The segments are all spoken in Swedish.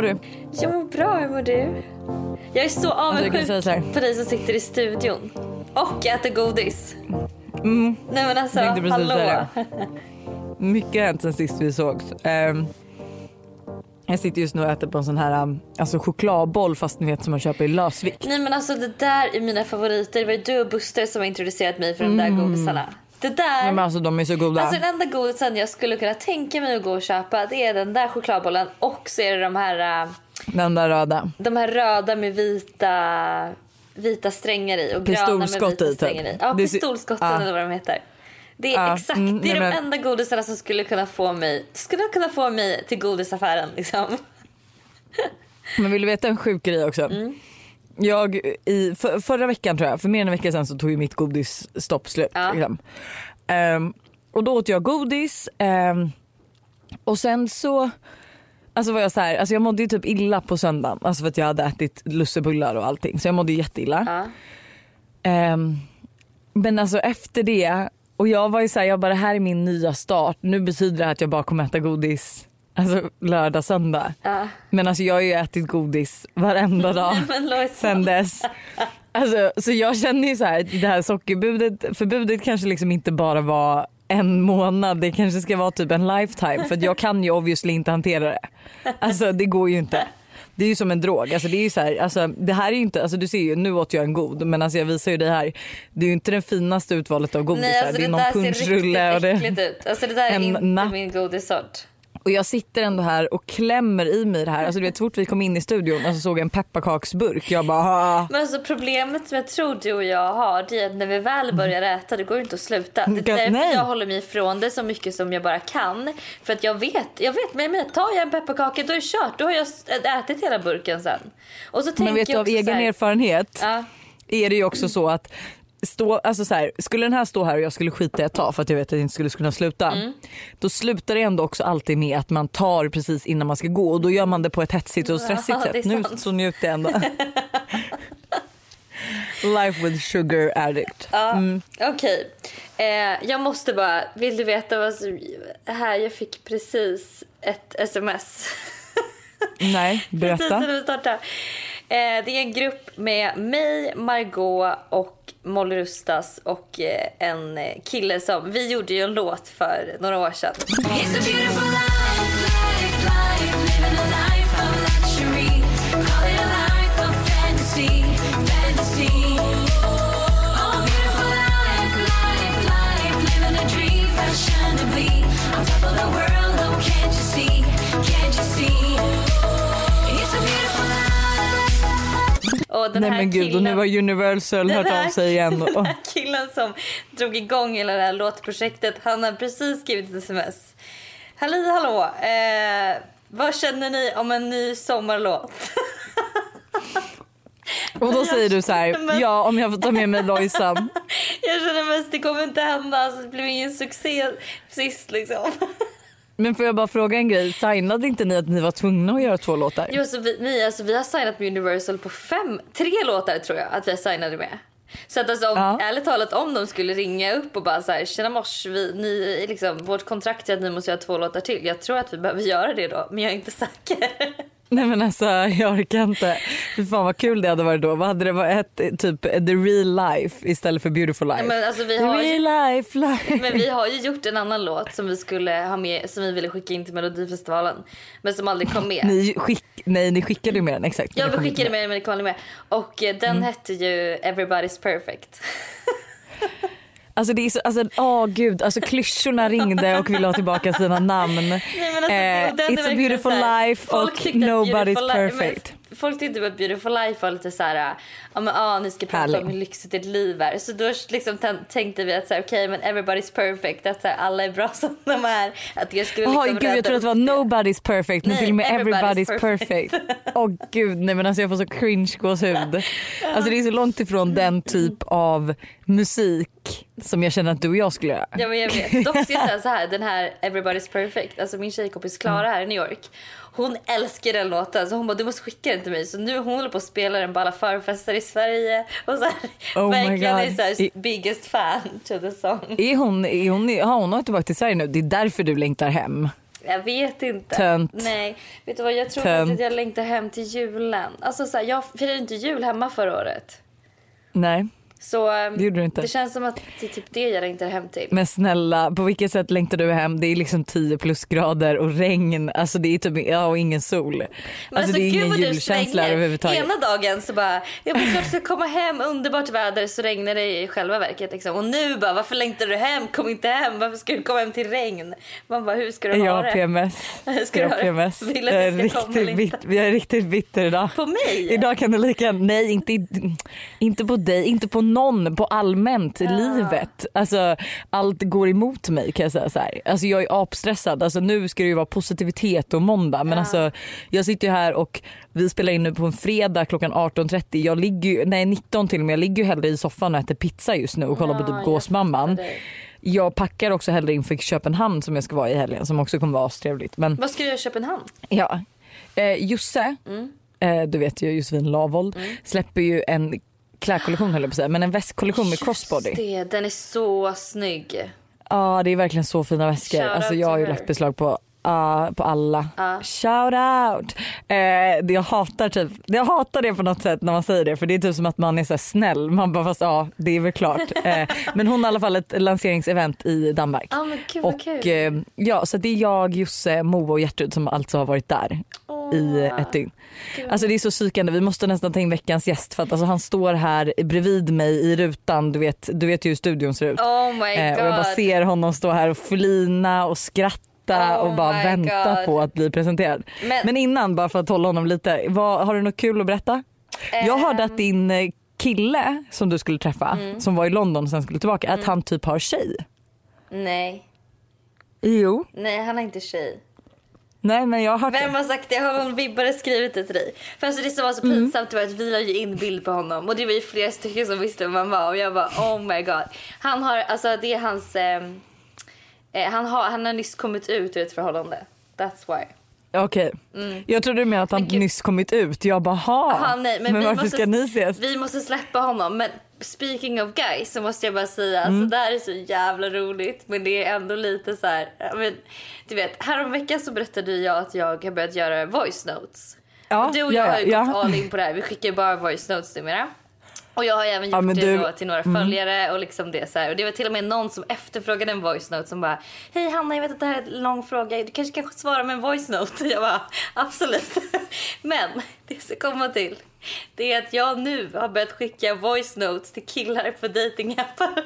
mår du? Jag mår bra, hur mår du? Jag är så avundsjuk Alltså, på dig som sitter i studion och äter godis. Mm, Nej men alltså, hallå. mycket har hänt sen sist vi sågs. Ehm, jag sitter just nu och äter på en sån här um, alltså chokladboll fast ni vet som man köper i lösvikt. Nej men alltså det där är mina favoriter. Det var ju du och Buster som har introducerat mig för de där godisarna. Det där. Men alltså de är så goda. alltså den enda godisen jag skulle kunna tänka mig att gå och köpa det är den där chokladbollen och så är det de här, äh, Den där röda. de här röda med vita, vita strängar i och gröna med vita i, typ. i. Ja, pistolskotten Ja. eller vad de heter. Det är Ja, exakt, mm, det är nej, de men- enda godisarna som skulle kunna få mig, skulle kunna få mig till godisaffären liksom. Men vill du veta en sjuk grej också? Mm. Jag i för, förra veckan tror jag, för mer än en vecka sedan så tog ju mitt godisstopp slut. Ja. Liksom. Ehm, och då åt jag godis ehm, och sen så Alltså var jag så här, alltså jag mådde ju typ illa på söndagen alltså för att jag hade ätit lussebullar och allting så jag mådde jätteilla. Ja. Ehm, men alltså efter det och jag var ju så här, jag bara det här är min nya start. Nu betyder det att jag bara kommer äta godis alltså lördag, söndag. Ja. Men alltså jag har ju ätit godis varenda dag sen dess. Alltså, så jag känner ju så här, det här sockerbudet, förbudet kanske liksom inte bara var en månad, det kanske ska vara typ en lifetime för jag kan ju obviously inte hantera det. Alltså det går ju inte. Det är ju som en drog. Alltså, det, är ju så här, alltså, det här är inte, alltså, du ser ju nu åt jag en god men alltså, jag visar ju dig här. Det är ju inte det finaste urvalet av godisar. Nej, alltså det är det, någon där ser punschrulle och riktigt det, äckligt ut. Alltså det där är en inte min godissort. Och jag sitter ändå här och klämmer i mig det här. Alltså, du vet, så fort vi kom in i studion och så såg jag en pepparkaksburk. Jag bara. Men alltså problemet som jag tror du och jag har det är att när vi väl börjar äta det går inte att sluta. Det är därför nej. jag håller mig ifrån det så mycket som jag bara kan. För att jag vet, jag vet jag menar, tar jag en pepparkaka då är det kört. Då har jag ätit hela burken sen. Och så Men vet du av egen här, erfarenhet Ja. är det ju också så att stå, alltså så här, skulle den här stå här och jag skulle skita i ett tag för att jag vet att jag inte skulle kunna sluta. Mm. Då slutar det ändå också alltid med att man tar precis innan man ska gå och då gör man det på ett hetsigt och stressigt Ja, sätt. Nu så njuter jag ändå. Life with sugar addict. Ja, Okej. Eh, jag måste bara, vill du veta vad som... Här, jag fick precis ett sms. Nej, Precis berätta. när vi startar. Eh, det är en grupp med mig, Margot och Molly Rustas och eh, en eh, kille som... Vi gjorde ju en låt för några år sedan. It's a beautiful life, den Nej här men gud och killen, nu har Universal Den hört här- av sig igen. Den Och, här killen som drog igång hela det här låtprojektet, han har precis skrivit ett sms. Halli hallå, eh, vad känner ni om en ny sommarlåt? och då säger du så här, ja om jag får ta med mig Lojsan. Jag känner mest det kommer inte hända, alltså, det blev ingen succé sist liksom. Men får jag bara fråga en grej, signade inte ni att ni var tvungna att göra två låtar? Jo, så vi, nej, alltså, vi har signat med Universal på fem, tre låtar tror jag att vi signade med. Så att alltså, om, Ja. ärligt talat om de skulle ringa upp och bara så här, tjena mors, vi, ni, liksom, vårt kontrakt är att ni måste göra två låtar till. Jag tror att vi behöver göra det då, men jag är inte säker. Nej men alltså jag orkar inte. Fy fan vad kul det hade varit då. Vad hade det varit? Typ the real life istället för beautiful life. men alltså, vi har ju- real life, life. Men vi har ju gjort en annan låt som vi skulle ha med, som vi ville skicka in till Melodifestivalen. Men som aldrig kom med. Ni, skick, nej ni skickade ju med den exakt. Ja, vi skickade med den men det kom aldrig med. Och eh, den hette ju Everybody's Perfect. Alltså det är så, alltså åh gud, alltså klyschorna ringde och ville ha tillbaka sina namn. Nej, alltså, Eh, it's a beautiful life och nobody's perfect. Folk tyckte att Beautiful Life var lite så här, ja men ah, ni ska prata Härlig. om hur lyxigt ert liv är. Så då liksom tän- tänkte vi att så här, okej men everybody's perfect, att så här, alla är bra som de är. Att jag skulle liksom gud jag trodde att det var nobody's perfect men Nej, till och med everybody's everybody's perfect. Åh gud nej men alltså jag får så cringe gåshud. Alltså det är så långt ifrån den typ av musik som jag känner att du och jag skulle göra. Ja men jag vet. Dock ska jag säga så här, den här Everybody's Perfect, alltså min tjejkompis Klara här i New York. Hon älskar den låten så hon bara du måste skicka den till mig. Så nu hon håller på att spela den på alla förfester i Sverige. Och så här, Oh verkligen är så här, I- biggest fan to the song. Är hon, är hon, har hon åkt tillbaka till Sverige nu? Det är därför du längtar hem. Jag vet inte. Tönt. Nej, vet du vad jag tror Tönt. att jag längtar hem till julen. Alltså så här, jag firade inte jul hemma förra året. Nej. Så ehm, Det du inte. det känns som att det är typ det jag längtar hem till. Men snälla, på vilket sätt längtar du hem? Det är liksom 10 plusgrader och regn. Alltså det är typ, ja och ingen sol. Men alltså, det är ingen du julkänsla överhuvudtaget. Ena dagen så bara, jag bara klart ska komma hem, underbart väder, så regnar det i själva verket. Liksom. Och nu bara, varför längtar du hem? Kom inte hem, varför ska du komma hem till regn? Man bara, hur ska du Jag ha det? PMS. Ska Jag du har ha det? PMS. Vill att Jag är riktigt, bit, jag är riktigt bitter idag. På mig? Idag kan det lika nej inte, inte på dig, inte på någon, på allmänt i livet. Alltså allt går emot mig kan jag säga så här. Alltså jag är apstressad, alltså nu ska det ju vara positivitet och måndag men alltså jag sitter ju här och vi spelar in nu på en fredag klockan 18.30. Jag ligger ju, nej 19 till och med, jag ligger ju hellre i soffan och äter pizza just nu och kollar på Ja, typ jag Gåsmamman. Jag packar också hellre inför Köpenhamn som jag ska vara i helgen som också kommer vara astrevligt. Men Vad ska du göra i Köpenhamn? Ja. Eh, Josse, Mm. eh, du vet ju Josefin Lavold, släpper ju en klädkollektion höll jag på att säga, men en västkollektion med crossbody. Det, den är så snygg. Ja det är verkligen så fina väskor. Shout Alltså jag har ju lagt beslag på Ja, på alla. Ja. Shout out! Eh, det jag, hatar typ, jag hatar det på något sätt när man säger det för det är typ som att man är så här snäll. Man bara fast ja det är väl klart. Eh, men hon har i alla fall ett lanseringsevent i Danmark. Gud vad Och kul. eh, ja så det är jag, Josse, Moa och Gertrud som alltså har varit där i ett dygn. Alltså det är så psykande, vi måste nästan ta in veckans gäst för att alltså, han står här bredvid mig i rutan, du vet, du vet ju hur studion ser ut. Oh my Eh, och jag bara god. ser honom stå här och flina och skratta Oh och bara my vänta God. på att bli presenterad. Men- Men, innan bara för att hålla honom lite, vad, har du något kul att berätta? Jag hörde Ehm. att din eh, kille som du skulle träffa, Mm. som var i London och sen skulle tillbaka, att han typ har tjej. Nej, Jo. nej han är inte tjej. Nej men jag har hört Vem har sagt det? Har någon vibbare skrivit det till dig? För alltså det som var så Mm. pinsamt var att vi la ju in bild på honom och det var ju flera stycken som visste vem han var och jag bara oh my god. Han har, alltså det är hans, ehm, eh, han, har, han har nyss kommit ut ur ett förhållande. That's why. Okej. Jag trodde du menade att han Mm. Nyss kommit ut. Jag bara ha. Aha, nej, men men vi varför måste- ska ni ses? Vi måste släppa honom men speaking of guys så måste jag bara säga Mm. alltså det här är så jävla roligt men det är ändå lite så här, men, du vet häromveckan så berättade jag att jag har börjat göra voice notes. Ja, Du och jag ja, har ju ja. gått all in på det här. Vi skickar bara voice notes numera. Och jag har även Ja, gjort men det du- då till några följare och liksom det så här. Och det var till och med någon som efterfrågade en voice note som bara Hej Hanna jag vet att det här är en lång fråga. Du kanske kan svara med en voice note. Jag bara absolut. Men det ska komma till det är att jag nu har börjat skicka voice notes till killar på datingappar.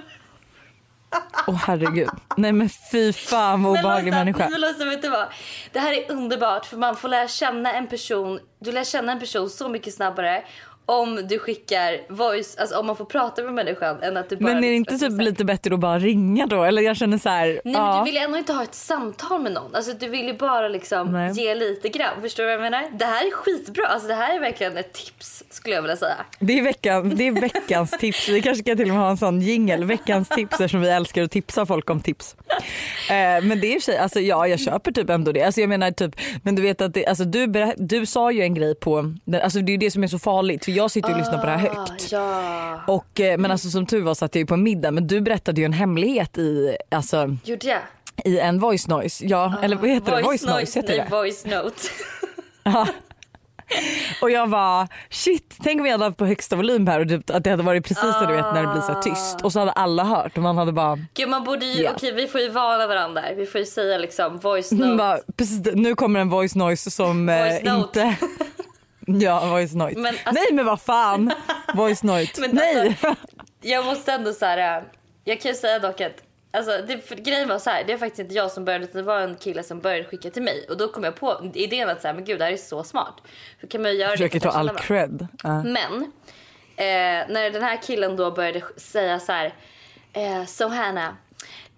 Åh herregud. Nej men fy fan vad obehaglig människa. men Lotta, vet du vad? Det här är underbart för man får lära känna en person. Du lär känna en person så mycket snabbare om du skickar voice, alltså om man får prata med människan än att du bara... Men är det liksom- inte typ lite bättre att bara ringa då? Eller jag känner så här. Nej men ja. du vill ju ändå inte ha ett samtal med någon. Alltså du vill ju bara liksom Nej. ge lite grann. Förstår du vad jag menar? Det här är skitbra. Alltså det här är verkligen ett tips skulle jag vilja säga. Det är, veckan, det är veckans tips. Vi kanske ska till och med ha en sån jingel. Veckans tips eftersom vi älskar att tipsa folk om tips. Eh, men det är i och för sig, alltså, ja jag köper typ ändå det. Alltså, jag menar typ, men du vet att det, alltså, du, du sa ju en grej på, alltså, det är ju det som är så farligt jag sitter ju och lyssnar på det här högt. Ah, ja. Och, eh, men alltså som tur var satt jag ju på en middag men du berättade ju en hemlighet i, alltså, Gjorde jag? i en voice noise. Ja, eller vad heter det? Voice noise heter nej, det. voice note. Ja. Och jag var shit, tänk om jag hade haft på högsta volym här och typ, att det hade varit precis så du vet när det blir så här tyst och så hade alla hört och man hade bara, Gud man borde ju, Ja. okej vi får ju varna varandra där. Vi får ju säga liksom voice man note. bara precis, nu kommer en voice noise som eh, Voice note. inte Ja voice noise. Men alltså- Nej men vad fan! Voice note. Men Nej! alltså- Jag måste ändå så här. äh, Jag kan ju säga dock att Alltså, det, grejen var så här, det är faktiskt inte jag som började det var en kille som började skicka till mig och då kom jag på idén att så här, men gud det här är så smart. För kan man göra det Försöker för ta all varandra. cred. Ja. Men eh, när den här killen då började säga så här eh, So Hannah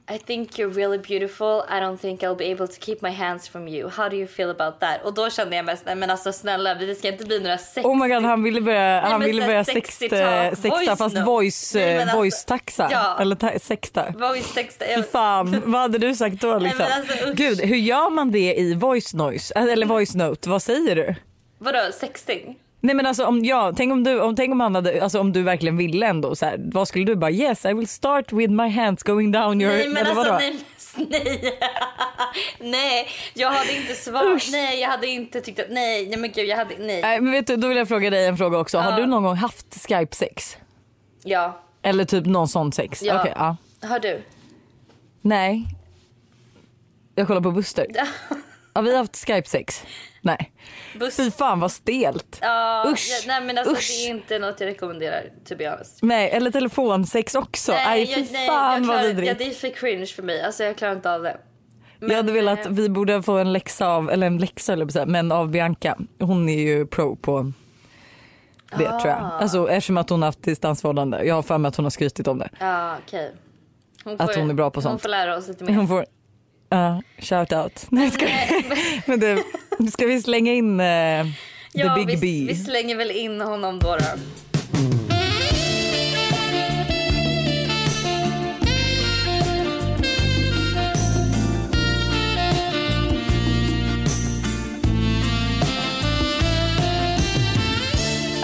I think you're really beautiful. I don't think I'll be able to keep my hands from you. How do you feel about that? Och då kände jag mest, nej men alltså snälla det ska inte bli några sex Oh my god han ville börja, han men ville börja sexta, talk, sexta fast note. voice, Nej, eh, alltså- voice taxa. Ja. Eller ta, sexta. voice text. Fy fan, vad hade du sagt då liksom? men alltså. Gud, hur gör man det i voice noise? Eller voice note, vad säger du? Vadå sexting? Nej men alltså om jag, tänk om du, om, tänk om han hade, alltså om du verkligen ville ändå så här, vad skulle du bara yes I will start with my hands going down your, Nej men eller alltså vadå? nej. Nej. nej, jag hade inte svarat. Nej, jag hade inte tyckt att nej, nej men gud jag hade nej. Nej men vet du, då vill jag fråga dig en fråga också. Har Ja. du någon gång haft Skype sex? Ja, Eller typ någon sån sex? Ja. Okej, ja. har du? Nej. Jag kollar på Buster. Har vi haft Skype sex? Nej. Buss. Fy fan vad stelt. Ja, Usch. ja, nej men alltså Usch. det är inte något jag rekommenderar to be honest. Nej, eller telefonsex också. Nej, fy jag, nej, fan jag vad klarar, vidrigt. ja, det är för cringe för mig. Alltså jag klarar inte av det. Men, jag hade velat, eh, vi borde få en läxa av, eller en läxa eller men av Bianca. Hon är ju pro på det Ah. tror jag. Alltså eftersom att hon har haft distansförhållande. Jag har för mig att hon har skrytit om det. Ja, okej. Hon Att hon är bra på Hon sånt. får lära oss lite mer. Hon får, ja, shout out. Nej, ska, men du, ska vi slänga in eh, the ja, big vi, B? vi slänger väl in honom då. då.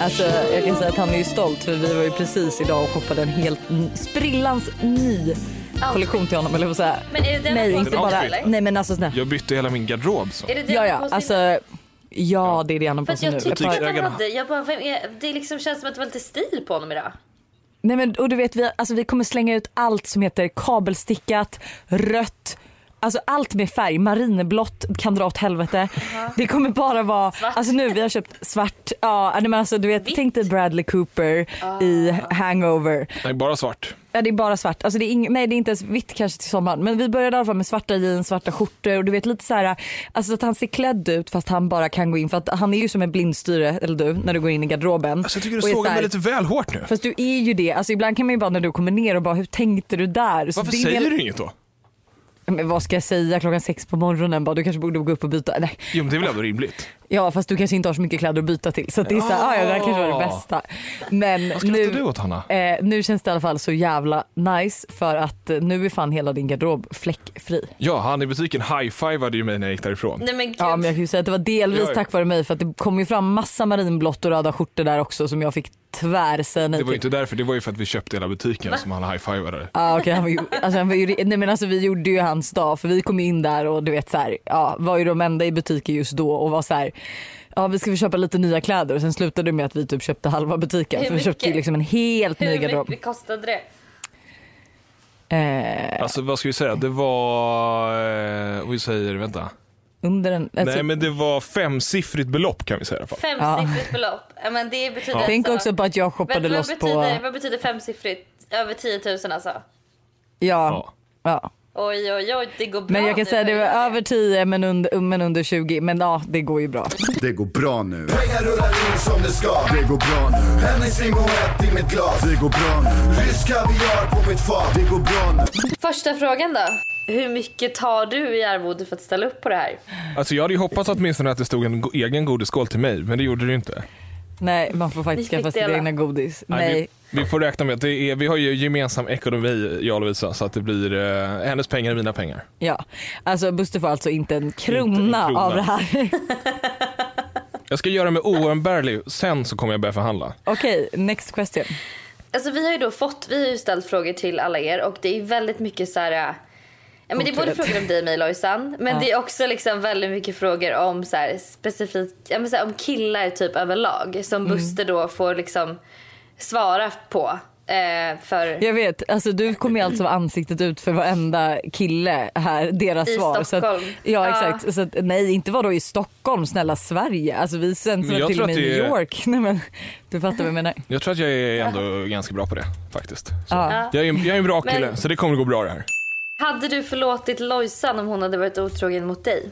Alltså, jag kan säga att han är ju stolt för vi var ju precis idag och shoppade en helt sprillans ny kollektion till honom eller vad säga. Men är det den Nej inte bara, eller? nej men alltså snälla. Jag bytte hela min garderob så. Är det den Ja ja alltså ja det är det han har på sig jag nu. tyckte att han hade, jag bara, är, det liksom känns som att det var lite stil på honom idag. Nej men och du vet vi, alltså, vi kommer slänga ut allt som heter kabelstickat, rött, Alltså allt med färg, marinblått kan dra åt helvete. Det kommer bara vara, Svart. alltså nu vi har köpt svart, ja men alltså du vet Vitt. tänk dig Bradley Cooper i Hangover. Nej, bara svart. Ja det är bara svart, alltså det är ing- nej det är inte ens vitt kanske till sommaren men vi började i alla fall med svarta jeans, svarta skjortor och du vet lite så här, alltså att han ser klädd ut fast han bara kan gå in för att han är ju som en blindstyre, eller du, när du går in i garderoben. Alltså, jag tycker du sågar så här- mig lite väl hårt nu. Fast du är ju det, alltså ibland kan man ju bara när du kommer ner och bara hur tänkte du där? Så Varför säger du inget då? Men vad ska jag säga klockan sex på morgonen bara du kanske borde gå upp och byta. Nej. Jo men det är väl ändå rimligt. Ja fast du kanske inte har så mycket kläder att byta till så det är så här, ah, ja det här kanske var det bästa. Men Vad skrattar du nu, åt Hanna? eh, nu känns det i alla fall så jävla nice för att eh, nu är fan hela din garderob fläckfri. Ja, han i butiken high-fivade ju mig när jag gick därifrån. Nej men gud. Ja men jag kan ju säga att det var delvis Ja, ja. tack vare mig för att det kom ju fram massa marinblått och röda skjortor där också som jag fick tvär säga nej Det var ju inte därför, det var ju för att vi köpte hela butiken som han high-fivade. Han var ju, alltså, han var ju, nej men alltså vi gjorde ju hans dag för vi kom in där och du vet så här, ja var ju de enda i butiken just då och var så här Ja vi ska vi köpa lite nya kläder och sen slutade det med att vi typ köpte halva butiken Hur för vi köpte mycket? liksom en helt ny Hur garderob. mycket kostade det? Eh, Alltså vad ska vi säga, det var, eh, vi säger, vänta. under en, alltså, Nej men det var femsiffrigt belopp kan vi säga i alla fall. Femsiffrigt belopp. Ja, men det betyder Tänk alltså, också på att jag shoppade loss betyder, på, vad betyder femsiffrigt? Över 10 000 alltså? ja, ja. Oj oj oj det går bra Men jag kan nu, säga det var över 10 men under, men under 20 men ja det går ju bra. Det går bra nu. Pengar rullar in som det ska Det går bra nu. Hennes limbo ett i mitt glas Det går bra nu. Rysk kaviar på mitt fat Det går bra nu. Första frågan då. Hur mycket tar du i arvode för att ställa upp på det här? Alltså jag hade ju hoppats åtminstone att det stod en egen godisskål till mig, men det gjorde det ju inte. Nej man får faktiskt skaffa sitt dela. egna godis. Nej, Nej. Vi, vi får räkna med att det är, vi har ju gemensam ekonomi, jag och Lovisa, så att det blir eh, hennes pengar är mina pengar. Ja, alltså Buster får alltså inte en krona, Inte en krona. av det här. Jag ska göra mig oumbärlig, sen så kommer jag börja förhandla. Okej, next question. Alltså vi har ju då fått, vi har ju ställt frågor till alla er och det är väldigt mycket så här. Ja, men det är både frågor om dig mig Lojsan men Ja. det är också liksom väldigt mycket frågor om så här, specifikt, ja, men så här, om killar typ överlag som Mm. Buster då får liksom svara på. Eh, för Jag vet, alltså du kommer ju alltså vara ansiktet ut för varenda kille här, deras I svar. Så Stockholm. att, ja Ja. exakt, så att, nej inte vadå i Stockholm, snälla Sverige. Alltså vi sänds Men väl till och med i New är- York. Nej, men, du fattar vad jag menar. Jag tror att jag är ändå ganska bra på det, faktiskt. Så. Ja. Jag, är, jag är en bra Men- kille, så det kommer gå bra det här. Hade du förlåtit Lojsan om hon hade varit otrogen mot dig?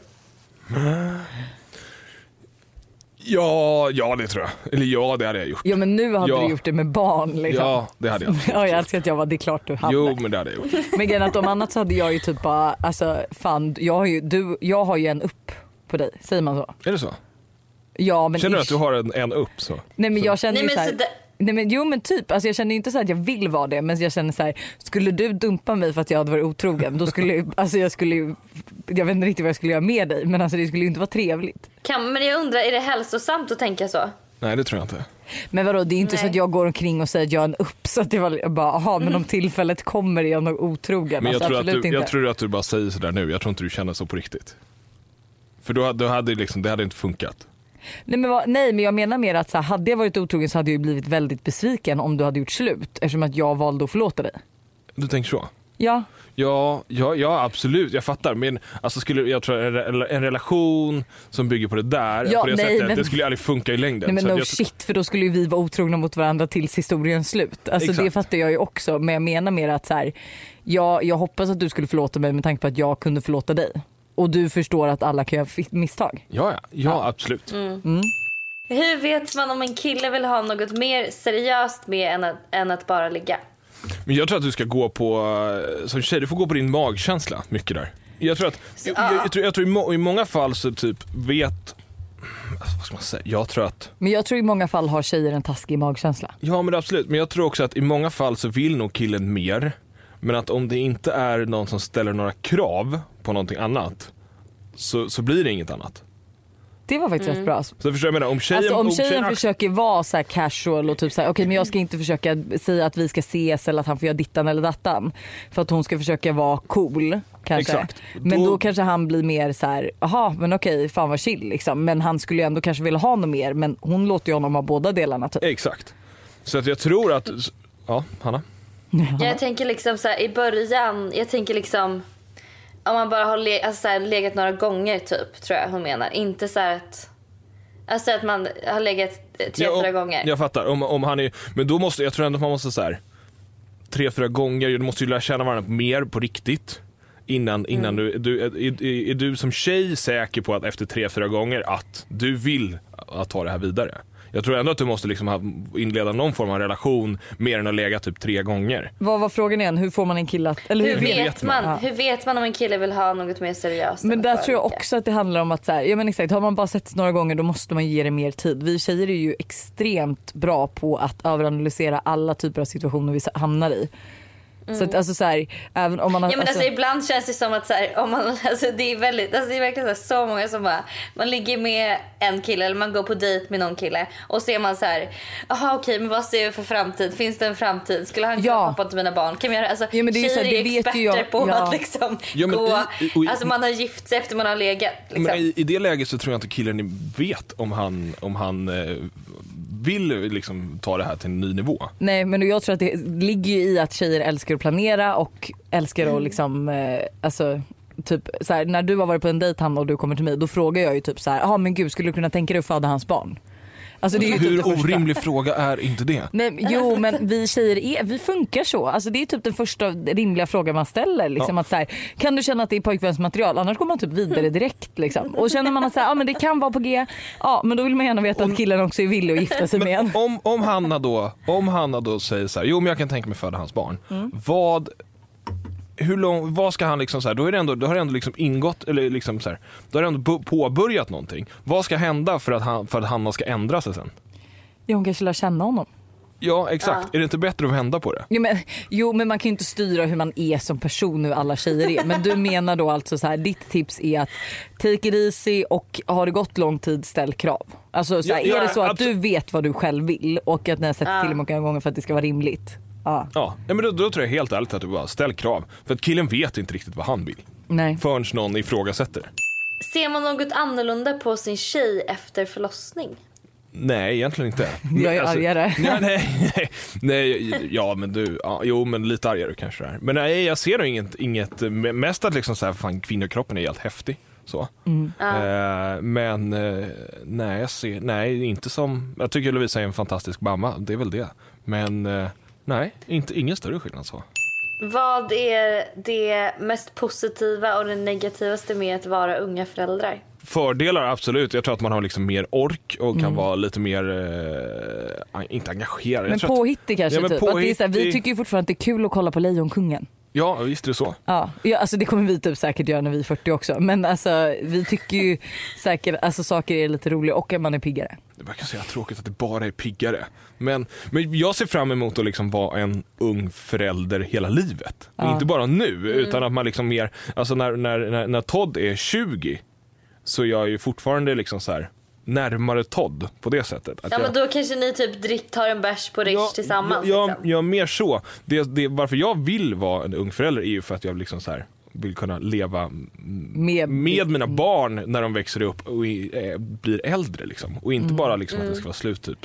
Ja, ja det tror jag. Eller ja, det hade jag gjort. Ja men nu hade Ja. du gjort det med barn liksom. Ja, det hade jag. Ja, jag älskar att jag var, det är klart du hade. Jo, men det hade jag gjort. Men grejen är att om annat så hade jag ju typ bara, alltså fan, jag har ju, du, jag har ju en upp på dig, säger man så? Är det så? Ja men Känner du ish. att du har en, en upp så? Nej men jag känner Nej, ju men så här, så det- Nej men jo men typ, alltså jag känner inte så att jag vill vara det men jag känner så här, skulle du dumpa mig för att jag hade varit otrogen då skulle alltså jag skulle jag vet inte riktigt vad jag skulle göra med dig men alltså det skulle ju inte vara trevligt. Kan, men jag undrar, är det hälsosamt att tänka så? Nej det tror jag inte. Men vadå det är inte så Nej. att jag går omkring och säger att jag är en uppsatt. Jag bara, aha, men om tillfället kommer är jag nog otrogen. Men jag alltså, tror, att absolut du, inte. jag tror att du bara säger sådär nu, jag tror inte du känner så på riktigt. För då, då hade liksom, det hade inte funkat. Nej, men vad, nej men jag menar mer att så här, hade jag varit otrogen så hade jag ju blivit väldigt besviken om du hade gjort slut eftersom att jag valde att förlåta dig. Du tänker så? Ja. Ja, ja, ja absolut, jag fattar. Men alltså skulle, jag tror en, en relation som bygger på det där, Ja, på det nej, sättet, men- det skulle ju aldrig funka i längden. Nej men no jag, shit för då skulle ju vi vara otrogna mot varandra tills historiens slut. Alltså det fattar jag ju också men jag menar mer att så här, jag, jag hoppas att du skulle förlåta mig med tanke på att jag kunde förlåta dig. Och du förstår att alla kan göra misstag. Ja, ja, ja absolut. Mm. Hur vet man om en kille vill ha något mer seriöst med än att, än att bara ligga? Men jag tror att du ska gå på, eh, som tjej, du får gå på din magkänsla mycket där. Jag tror att, jag, jag, jag, tror, jag tror i, må, i många fall så typ vet, alltså, vad ska man säga, jag tror att, Men jag tror i många fall har tjejer en taskig magkänsla. ja men absolut, men jag tror också att i många fall så vill nog killen mer. Men att om det inte är någon som ställer några krav på någonting annat så, så blir det inget annat. Det var faktiskt rätt bra. Så förstår jag menar, om tjejen, Alltså om tjejen tjejen försöker vara så här casual och typ så här, okej men jag ska inte försöka säga att vi ska ses eller att han får göra dittan eller dattan. För att hon ska försöka vara cool kanske. Exakt. Men Då- då kanske han blir mer så här, jaha men okej fan vad chill liksom. Men han skulle ju ändå kanske vilja ha något mer men hon låter ju honom ha båda delarna typ. Exakt. Så att jag tror att, ja Hanna? Jag tänker liksom så här, i början, jag tänker liksom om man bara har le, alltså så här, legat några gånger typ, tror jag hon menar. Inte så att, alltså att man har legat eh, tre, Ja, fyra gånger. Jag fattar, om, om han är, men då måste, jag tror ändå att man måste så här tre, fyra gånger, du måste ju lära känna varandra mer på riktigt. Innan, innan du, du är, är, är du som tjej säker på att efter tre, fyra gånger att du vill att ta det här vidare? Jag tror ändå att du måste liksom ha, inleda någon form av relation mer än att lägga typ tre gånger. Vad var frågan igen? Hur får man en kille att... Eller hur hur, vet, vet man, Ja. hur vet man om en kille vill ha något mer seriöst? Men där tror jag också att det handlar om att så här, ja men exakt, har man bara sett några gånger då måste man ge det mer tid. Vi tjejer är ju extremt bra på att överanalysera alla typer av situationer vi hamnar i. Så att alltså så här, även om man har... Ja men alltså, ibland känns det som att så här, om man, alltså, det är väldigt, alltså, det är verkligen så, här, så många som bara, man ligger med en kille eller man går på dejt med någon kille och ser man så här, jaha okej men vad ser vi för framtid? Finns det en framtid? Skulle han kunna Ja. pappa till mina barn? Kan vi göra, alltså, Ja, men det är så tjejer är det vet experter ju jag. på Ja. att liksom Ja, men gå, i- och alltså man har gift sig efter man har legat. Liksom. Men i, I det läget så tror jag inte killen vet om han, om han eh, vill liksom ta det här till en ny nivå. Nej men jag tror att det ligger ju i att tjejer älskar att planera och älskar Mm. att liksom, eh, alltså Typ så här, när du har varit på en dejt Hanna och du kommer till mig då frågar jag ju typ så här, ja men gud skulle du kunna tänka dig att föda hans barn? Alltså det är ju typ Hur orimlig fråga är inte det? Nej, men jo men vi tjejer är, vi funkar så. Alltså det är typ den första rimliga frågan man ställer. Liksom, att så här, kan du känna att det är pojkvänsmaterial? Annars går man typ vidare direkt. Liksom. Och känner man att så här, ja, men det kan vara på G, ja men då vill man gärna veta att killen också är villig att gifta sig med en. Om, om, Hanna då, om Hanna då säger så här, jo men jag kan tänka mig föda hans barn. Mm. Vad, hur lång, vad ska han liksom så här, då, är det ändå, då har det ändå liksom ingått, eller liksom så här, då har det ändå påbörjat någonting. Vad ska hända för att, han, för att Hanna ska ändra sig sen? Ja, hon kanske lär känna honom. Ja exakt, är det inte bättre att vända på det? Jo men, jo men man kan ju inte styra hur man är som person hur alla tjejer är. Men du menar då alltså så här, ditt tips är att take it easy och har det gått lång tid ställ krav. Alltså så här, Ja, ja, är det så att absolut. du vet vad du själv vill och att ni har sett film många gånger för att det ska vara rimligt. Ja, Ja, men då, då tror jag helt ärligt att du bara ställ krav. För att killen vet inte riktigt vad han vill. nej. Förrän någon ifrågasätter det. Ser man något annorlunda på sin tjej efter förlossning? Nej, egentligen inte. Jag är argare. Nej, nej, nej, nej, ja men du, ja, jo men lite argare kanske det är. Men nej, jag ser nog inget, inget mest att liksom så här, fan kvinnokroppen är helt häftig. Så. Mm. Eh, men eh, nej, jag ser, nej, inte som, jag tycker Lovisa är en fantastisk mamma, det är väl det. Men eh, nej, inte, ingen större skillnad så. Vad är det mest positiva och det negativaste med att vara unga föräldrar? Fördelar absolut, jag tror att man har liksom mer ork och Mm. kan vara lite mer, eh, inte engagerad. Men att- påhittig kanske Ja, men typ. Att det är så här, vi tycker ju fortfarande att det är kul att kolla på Lejonkungen. Ja, visst är det så. Ja, ja alltså det kommer vi typ säkert göra när vi är 40 också. Men alltså vi tycker ju säkert alltså saker är lite roliga och att man är piggare. Det verkar så jävla tråkigt att det bara är piggare. Men, men jag ser fram emot att liksom vara en ung förälder hela livet. Ja. inte bara nu, utan att man liksom mer, alltså när, när, när, när Todd är 20 så är jag ju fortfarande liksom så här närmare Todd på det sättet. Att Ja jag, men då kanske ni typ drick, tar en bärs på Rish tillsammans. Ja, liksom. ja, mer så. Det, det, varför jag vill vara en ung förälder är ju för att jag liksom så här, vill kunna leva Med, med mina barn när de växer upp och i, eh, blir äldre. Liksom. Och Mm. inte bara liksom att det ska vara slut typ.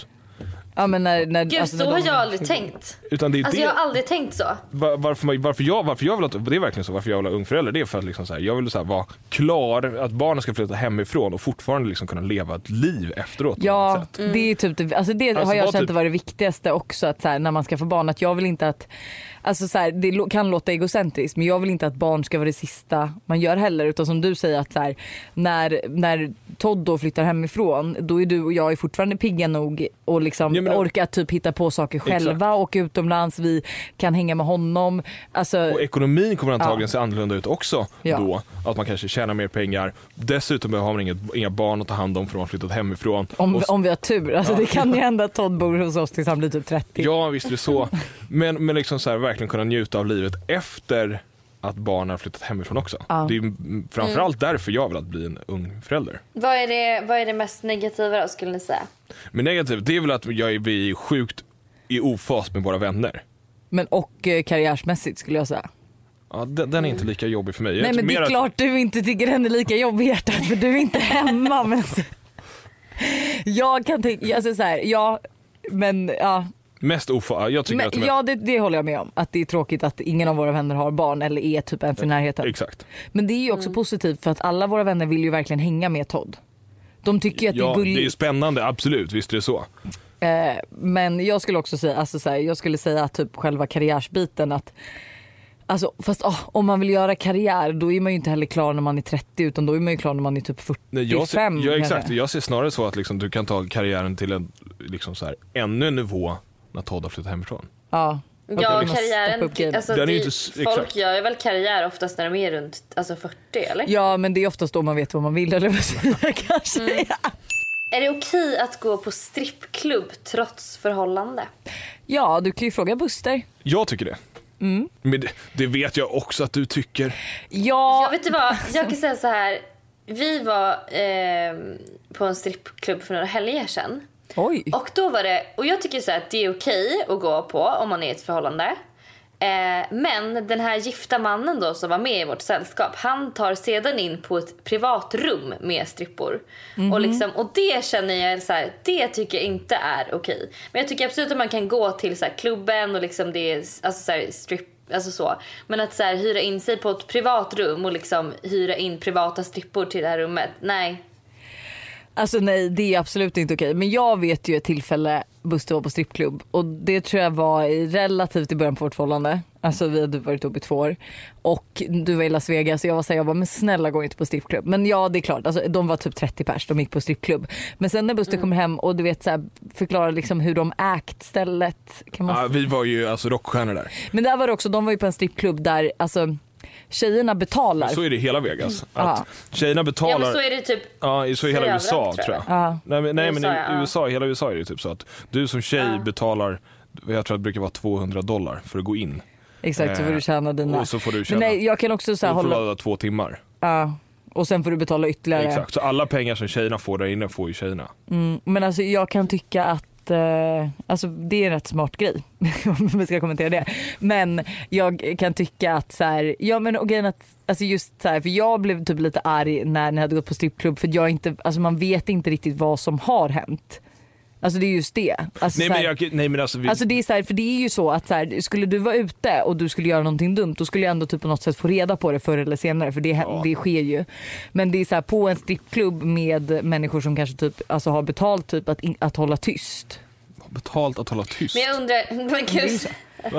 Ja, men när, när, Gud alltså, så när har de- jag aldrig tänkt. Utan det är Alltså det, jag har aldrig tänkt så. var- varför, varför, jag, varför jag vill att, det är verkligen så, varför jag vill ha ung förälder det är för att liksom så här, jag vill så här, vara klar att barnen ska flytta hemifrån och fortfarande liksom kunna leva ett liv efteråt. Ja. Mm. det är typ det, alltså det Alltså, har jag känt typ- var det viktigaste också att så här, när man ska få barn att jag vill inte att Alltså så här, det kan låta egocentriskt men jag vill inte att barn ska vara det sista man gör heller utan som du säger att så här, när, när Todd då flyttar hemifrån då är du och jag är fortfarande pigga nog och liksom Ja, men- orkar typ hitta på saker själva, åka utomlands, vi kan hänga med honom. Alltså, Och ekonomin kommer antagligen Ja. se annorlunda ut också Ja. då. Att man kanske tjänar mer pengar. Dessutom har man inget, inga barn att ta hand om för de har flyttat hemifrån. om, Och- om vi har tur. Alltså, Det kan ju hända att Todd bor hos oss tills han blir typ 30. Ja, visst är det så. Men, men liksom så här, verkligen kunna njuta av livet efter att barnen har flyttat hemifrån också. Ja. Det är ju mm, framförallt därför jag vill att bli en ung förälder. Vad är det, vad är det mest negativa då skulle ni säga? Men negativt, det är väl att jag är, vi är sjukt i ofas med våra vänner. Men och eh, karriärsmässigt skulle jag säga. Ja, den, den är inte lika jobbig för mig. Nej men det är att- klart du inte tycker den är lika jobbig i hjärtat för du är inte hemma. Men jag kan tänka, alltså så här, ja men ja. Mest ofas, jag tycker Men, att de är... ja det, det håller jag med om. Att det är tråkigt att ingen av våra vänner har barn eller är typ en för närheten. Exakt. Men det är ju också positivt för att alla våra vänner vill ju verkligen hänga med Todd. De tycker ju att det Ja, är det är gulligt. ju spännande, absolut, visst är det så. Eh, men jag skulle också säga, alltså så här, jag skulle säga att typ själva karriärsbiten att Alltså, fast ah, om man vill göra karriär då är man ju inte heller klar när man är 30 utan då är man ju klar när man är typ 45 Nej, jag ser, ja, exakt. Jag ser snarare så att liksom, du kan ta karriären till en liksom så här, ännu en nivå när Todd har flyttat hemifrån. Ja, Ja, karriären, alltså, det, ju inte folk exakt. gör väl karriär oftast när de är runt alltså 40 eller? Ja men det är oftast då man vet vad man vill eller vad kanske. Mm. Är det okej att gå på strippklubb trots förhållande? Ja du kan ju fråga Buster. Jag tycker det. Mm. Men det, det vet jag också att du tycker. Ja, Jag vet du vad, jag kan säga så här. Vi var eh, på en strippklubb för några helger sedan. Oj. Och då var det, och jag tycker så att det är okej att gå på om man är i ett förhållande. Eh, men den här gifta mannen då som var med i vårt sällskap, han tar sedan in på ett privat rum med strippor. Och, liksom, och det känner jag så här, det tycker jag inte är okej. Men jag tycker absolut att man kan gå till så här, klubben och liksom det är alltså så här, strip Alltså så. Men att så här, hyra in sig på ett privat rum och liksom hyra in privata strippor till det här rummet. Nej. Alltså nej det är absolut inte okej. Men jag vet ju ett tillfälle Buster var på strippklubb och det tror jag var i relativt i början på vårt förhållande. Alltså vi hade varit ihop i två år och du var i Las Vegas och jag var såhär, jag bara men snälla gå inte på strippklubb. Men ja det är klart, alltså, de var typ 30 pers, de gick på strippklubb. Men sen när Buster kommer hem och du vet så här, förklarar liksom hur de ägt stället. Kan man Ja, vi var ju alltså rockstjärnor där. Men där var det också, de var ju på en strippklubb där alltså tjejerna betalar. Så är det i hela Vegas. Att Ja. Tjejerna Ja betalar. men så är det typ Ja, så i hela USA tror tror jag. jag. Ja. Nej, men, nej, men USA, i ja. USA, hela USA är det typ så att du som tjej Ja. betalar, jag tror att det brukar vara 200 dollar för att gå in. Exakt så får Eh, du tjäna dina. Och så får du Men tjäna. nej jag kan också så här, får du hålla, vara där två timmar. ja, och sen får du betala ytterligare. Exakt, så alla pengar som tjejerna får där inne får ju tjejerna. Mm, men alltså jag kan tycka att eh, alltså det är en rätt smart grej om vi ska kommentera det. Men jag kan tycka att så här, ja men och grejen att alltså just så här, för jag blev typ lite arg när ni hade gått på strippklubb för jag inte, alltså man vet inte riktigt vad som har hänt. Alltså det är just det. Alltså, Nej så men, här, jag, nej men alltså, vi, Alltså det är så här, för det är ju så att så här, skulle du vara ute och du skulle göra någonting dumt då skulle jag ändå typ på något sätt få reda på det förr eller senare för det, Ja. det sker ju. Men det är så här, på en strippklubb med människor som kanske typ, alltså har betalt typ att, att hålla tyst. betalt att hålla tyst. Men jag undrar, men gud.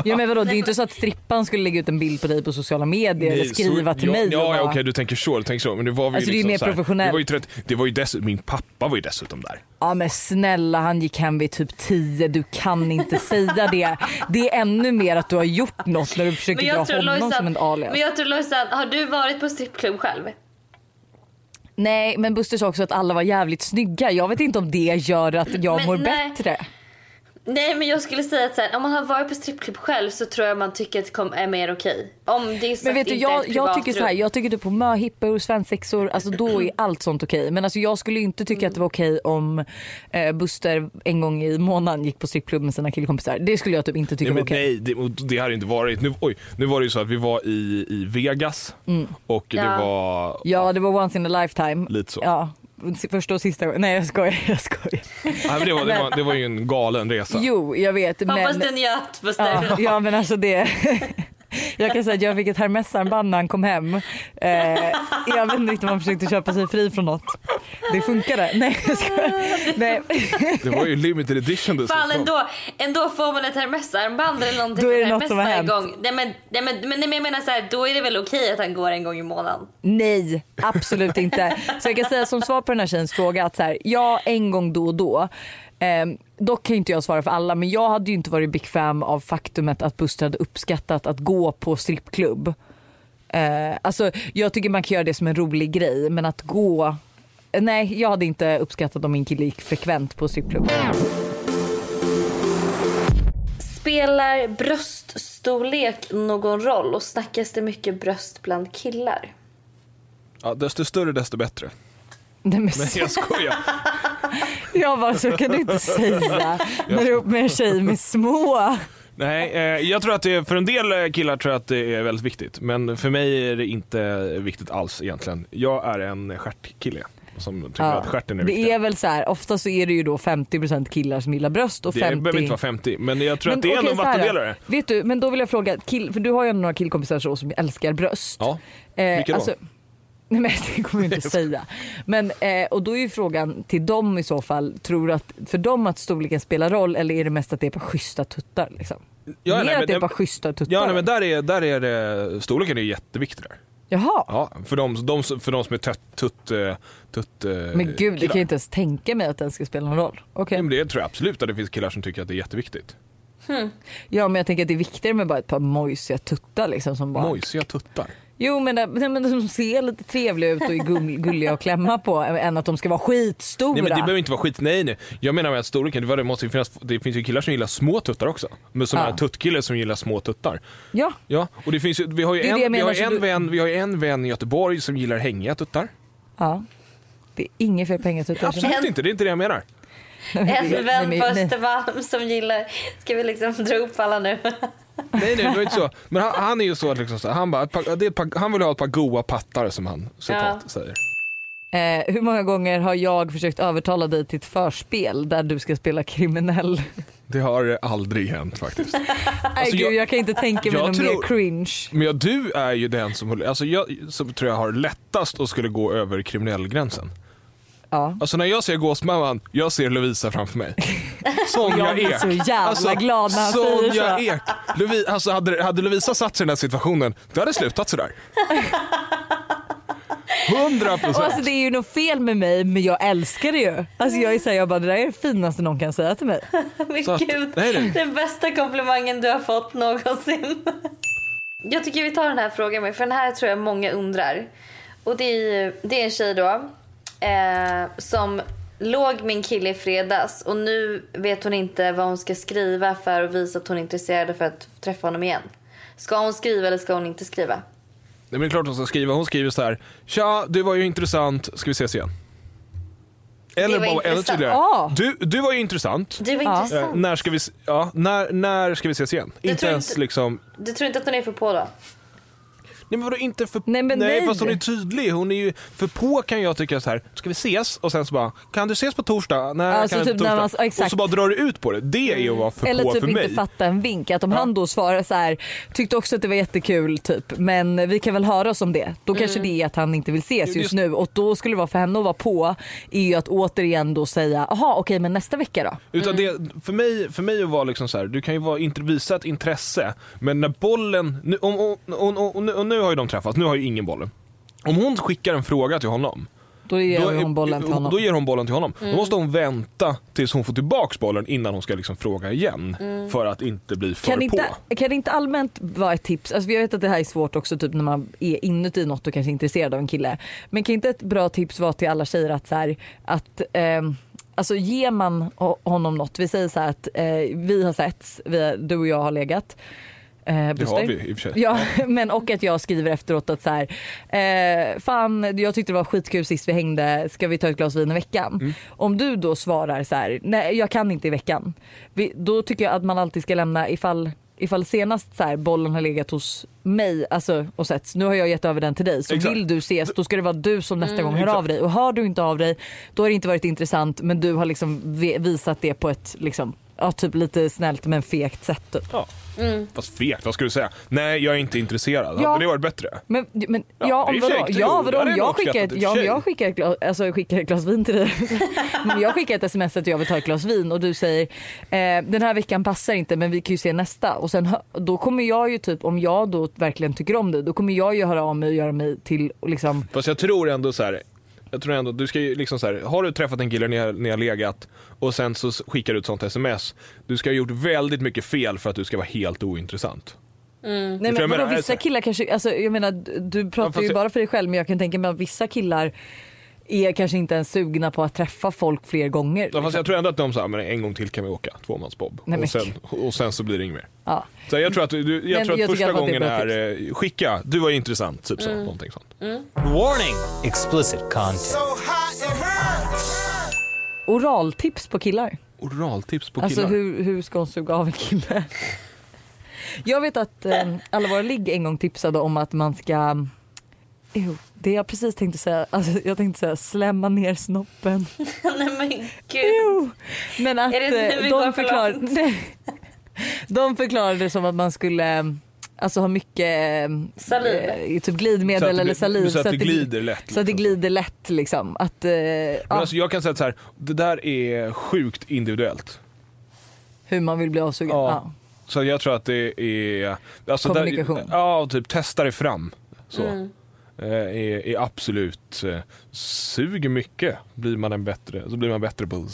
Ja men vadå det är ju inte så att strippan skulle lägga ut en bild på dig på sociala medier eller skriva så, till ja, mig. Ja, ja okej du tänker så, du tänker så. Men det var vi Alltså, det är liksom mer här, professionellt. Det var ju, trött, det var ju dessutom, min pappa var ju dessutom där. Ja men snälla han gick hem vid typ 10, du kan inte säga det. Det är ännu mer att du har gjort något när du försöker dra honom som en Lojsan, alias. men jag tror Lojsan, har du varit på strippklubb själv? Nej men Buster sa också att alla var jävligt snygga. Jag vet inte om det gör att jag Men mår nej. bättre. Nej men jag skulle säga att så här, om man har varit på strippklubb själv så tror jag man tycker att det är mer okej. Om det är Men vet du, jag, jag tycker så här, jag tycker typ på möhippor, svensexor, alltså då är allt sånt okej. Men alltså jag skulle inte tycka att det var okej om eh, Buster en gång i månaden gick på strippklubb med sina killkompisar. Det skulle jag typ inte tycka Nej, var okej. nej det, det hade inte varit. Nu, oj, nu var det ju så att vi var i, i Vegas och det Ja. var Ja det var once in a lifetime. lite så. Ja, första och sista gången. Nej jag skojar, jag skojar. Nej, men det, var, det, var, det var ju en galen resa. Jo jag vet Hoppas men... du njöt Buster. Ja, ja men alltså det. Jag kan säga att jag fick ett Hermes-armband när han kom hem. Eh, jag vet inte riktigt om han försökte köpa sig fri från något. Det funkade. Nej jag skojar. Nej. Det var ju limited edition dessutom. Fan ändå, ändå får man ett Hermes-armband eller någonting Då är det med något Hermes som har hänt. gång. Nej men, nej, men, men, men jag menar så här, då är det väl okej att han går en gång i månaden. Nej, absolut inte. Så jag kan säga som svar på den här tjejens fråga att så här, ja en gång då och då. Eh, dock kan inte jag svara för alla men jag hade ju inte varit bekväm av faktumet att Buster hade uppskattat att gå på strippklubb. Eh, alltså jag tycker man kan göra det som en rolig grej men att gå Nej jag hade inte uppskattat om min kille gick frekvent på strippklubb. Spelar bröststorlek någon roll och snackas det mycket bröst bland killar? Ja, desto större desto bättre. Nej, men Nej jag skojar. jag bara så kan du inte säga när du är ihop med en tjej med små. Nej, eh, jag tror att det, för en del eh, killar tror jag att det är väldigt viktigt. Men för mig är det inte viktigt alls egentligen. Jag är en stjärtkille som tycker att stjärten är det viktig. är väl så här, ofta så är det ju då 50% killar som gillar bröst och Det 50... behöver inte vara 50, men jag tror att det är ändå en vattendelare. Vet du, men då vill jag fråga, kill, för du har ju ändå några killkompisar så som älskar bröst. Ja, Eh, vilka då? Nej men det kommer jag inte säga. Men, eh, och då är ju frågan till dem i så fall, tror att för dem att storleken spelar roll eller är det mest att det är på schyssta tuttar? Liksom? Ja, Mer nej, att det är på schyssta tuttar? Ja, nej, men där är, där är det, storleken är jätteviktig där. Jaha. Ja, för de, de, för de som är tutt, tutt, eh, tutt eh, Men gud, det kan jag inte ens tänka mig att den ska spela någon roll. Ja, men det tror jag absolut att det finns killar som tycker att det är jätteviktigt. Ja men jag tänker att det är viktigare med bara ett par mojsiga tuttar liksom som bara... Mojsiga tuttar. Jo men, nej, men de ser lite trevliga ut och är gull, gulliga att klämma på än att de ska vara skitstora. Nej men det behöver inte vara skit, nej nej. Jag menar med att storleken, det, måste finnas, det finns ju killar som gillar små tuttar också. Men som Ja. är tuttkille som gillar små tuttar. Ja, Ja, och det finns vi har ju en, vi har en, du- vän, vi har en vän i Göteborg som gillar hängiga tuttar. ja. Det är inget fel på hängatuttar. Absolut inte, det är inte det jag menar. En vän på. Östermalm som gillar... Ska vi liksom dra upp alla nu? Nej nej, det var inte så. Men han, han är ju så att liksom, så, han, bara, ett par, det är ett par, han vill ha ett par goa pattar som han citat Ja. säger. Eh, hur många gånger har jag försökt övertala dig till ett förspel där du ska spela kriminell? Det har aldrig hänt faktiskt. Alltså, gud jag- jag kan inte tänka mig något tror- mer cringe. Men ja, du är ju den som, alltså jag, som tror jag har lättast att skulle gå över kriminellgränsen. Ja. Alltså när jag ser Gåsmamman, jag ser Lovisa framför mig. Sonja Jag blir Ek. så jävla glad när han Sonja säger så. Ek. Lovi, alltså hade, hade Lovisa satt sig i den här situationen, det hade slutat sådär. 100 Och alltså procent. det är ju något fel med mig men jag älskar det ju. Alltså jag är såhär, jag bara det där är det finaste någon kan säga till mig. Men Så att- gud, nej, nej. den bästa komplimangen du har fått någonsin. Jag tycker vi tar den här frågan med, för den här tror jag många undrar. Och det är, det är en tjej då eh, som låg min kille i fredags och nu vet hon inte vad hon ska skriva för att visa att hon är intresserad för att träffa honom igen. Ska hon skriva eller ska hon inte skriva? Nej, men det är klart hon ska skriva. Hon skriver så här. Tja, du var ju intressant. Ska vi ses igen? Eller bara ännu tydligare. Ja. Du, du var ju intressant. Det var Ja. Eh, intressant. när, ska vi, ja, när, när ska vi ses igen? inte tror ens inte- liksom... Du tror inte att hon är för på då? Nej men vadå inte för... Nej, men nej. fast hon är tydlig. Hon är ju... För på kan jag tycka så här. ska vi ses? Och sen så bara, kan du ses på torsdag? Nej, Alltså kan typ inte torsdag. man- exakt. Och så bara drar du ut på det. Det är ju att vara för Eller på typ för inte mig. fatta en vink. Att om han då svarar så här, tyckte också att det var jättekul typ men vi kan väl höra oss om det. Då kanske det är att han inte vill ses just Just- nu och då skulle det vara för henne att vara på är ju att återigen då säga jaha okej men nästa vecka då. Utan det, för, mig, för mig att vara liksom så här, du kan ju vara, visa ett intresse, men när bollen, nu, om, om, om, om, nu, och nu har ju de träffats, nu har ju ingen bollen. Om hon skickar en fråga till honom, Då ger då, hon bollen till honom. då ger hon bollen till honom. Mm. Då måste hon vänta tills hon får tillbaks bollen innan hon ska liksom fråga igen. För att inte bli för Kan på. inte, kan det inte allmänt vara ett tips, alltså jag vet att det här är svårt också typ när man är inuti något och kanske är intresserad av en kille. Men kan inte ett bra tips vara till alla tjejer att, så här, att ehm, alltså ger man ho- honom något, vi säger så här att eh, vi har setts, vi, du och jag har legat. Eh, Det har vi i och för sig. Ja, men och att jag skriver efteråt att så här, eh, fan jag tyckte det var skitkul sist vi hängde, ska vi ta ett glas vin i veckan? Mm. Om du då svarar så här, nej jag kan inte i veckan. Vi, då tycker jag att man alltid ska lämna ifall Ifall senast så här, bollen har legat hos mig alltså, och setts, nu har jag gett över den till dig. Så Exakt. vill du ses då ska det vara du som nästa gång hör exakt. av dig. Och hör du inte av dig då har det inte varit intressant men du har liksom visat det på ett liksom, ja, typ lite snällt men fegt sätt. Typ. Ja. Fast fegt, vad ska du säga? Nej, jag är inte intresserad. Ja. Hade det varit bättre? Men, men Ja, ja, om vadå? Ja, vadå? Om jag skickar ett, ja, jag skickar ett, glas, alltså, jag skickar ett glas vin till dig. men jag skickar ett sms att jag vill ta ett glas vin och du säger eh, den här veckan passar inte men vi kan ju se nästa. Och sen då kommer jag ju typ om jag då verkligen tycker om dig då kommer jag ju höra av mig och göra mig till liksom Fast jag tror ändå så här. Jag tror ändå, du ska ju liksom så här, har du träffat en kille när när jag legat och sen så skickar du ett sånt sms. Du ska ha gjort väldigt mycket fel för att du ska vara helt ointressant. Nej jag men menar, vadå, alltså- vissa killar kanske, alltså, jag menar du pratar ju jag- bara för dig själv men jag kan tänka mig att vissa killar är kanske inte ens sugna på att träffa folk fler gånger. Ja, fast liksom. jag tror ändå att de sa, men en gång till kan vi åka, tvåmansbob. Nej, Och sen, och sen så blir det inget mer. ja. Så jag tror att, du, jag Men tror att jag första gången är är, eh, skicka, du var intressant, typ Mm. så, någonting sånt. Warning! Explicit content. Oraltips på killar. Oraltips på Alltså killar. hur, hur ska hon suga av en kille? Jag vet att eh, alla våra ligg en gång tipsade om att man ska Ew, det jag precis tänkte säga, alltså jag tänkte säga slämma ner snoppen. Nej men gud. Ew. Men att Är det nu eh, de, för förklarade, de förklarade det som att man skulle eh, Alltså ha mycket Saliv. eh, typ glidmedel det eller blir- saliv så att det glider lätt, Så att det liksom. glider lätt liksom. Att, eh, Men ja, alltså jag kan säga så här, det där är sjukt individuellt. hur man vill bli avsugen. Ja. Ja. Så jag tror att det är... Alltså Kommunikation. Där, ja, typ testa det fram. Så. Mm. Eh, Är, är absolut, eh, suger mycket blir man en bättre, så blir man bättre på att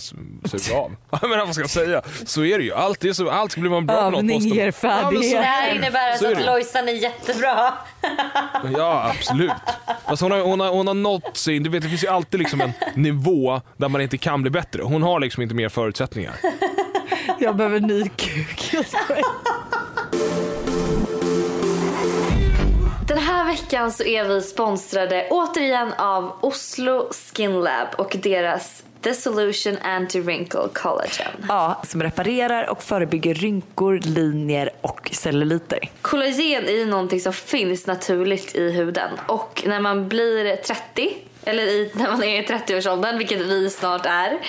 suga av. Ja, Men vad ska jag säga? Så är det ju. Allt, är så, allt blir man bra på något. Övning ger Ja, färdighet. Det här innebär Så är alltså att. Lojsan är jättebra. Ja, absolut. Fast hon har, hon, har, hon har nått sin, du vet det finns ju alltid liksom en nivå där man inte kan bli bättre. Hon har liksom inte mer förutsättningar. Jag behöver ny kuk. Veckan så är vi sponsrade återigen av Oslo Skin Lab och deras The Solution Anti-Wrinkle Collagen. Ja, som reparerar och förebygger rynkor, linjer och celluliter. Kollagen är ju någonting som finns naturligt i huden och när man blir 30 eller i, när man är i 30-årsåldern, vilket vi snart är,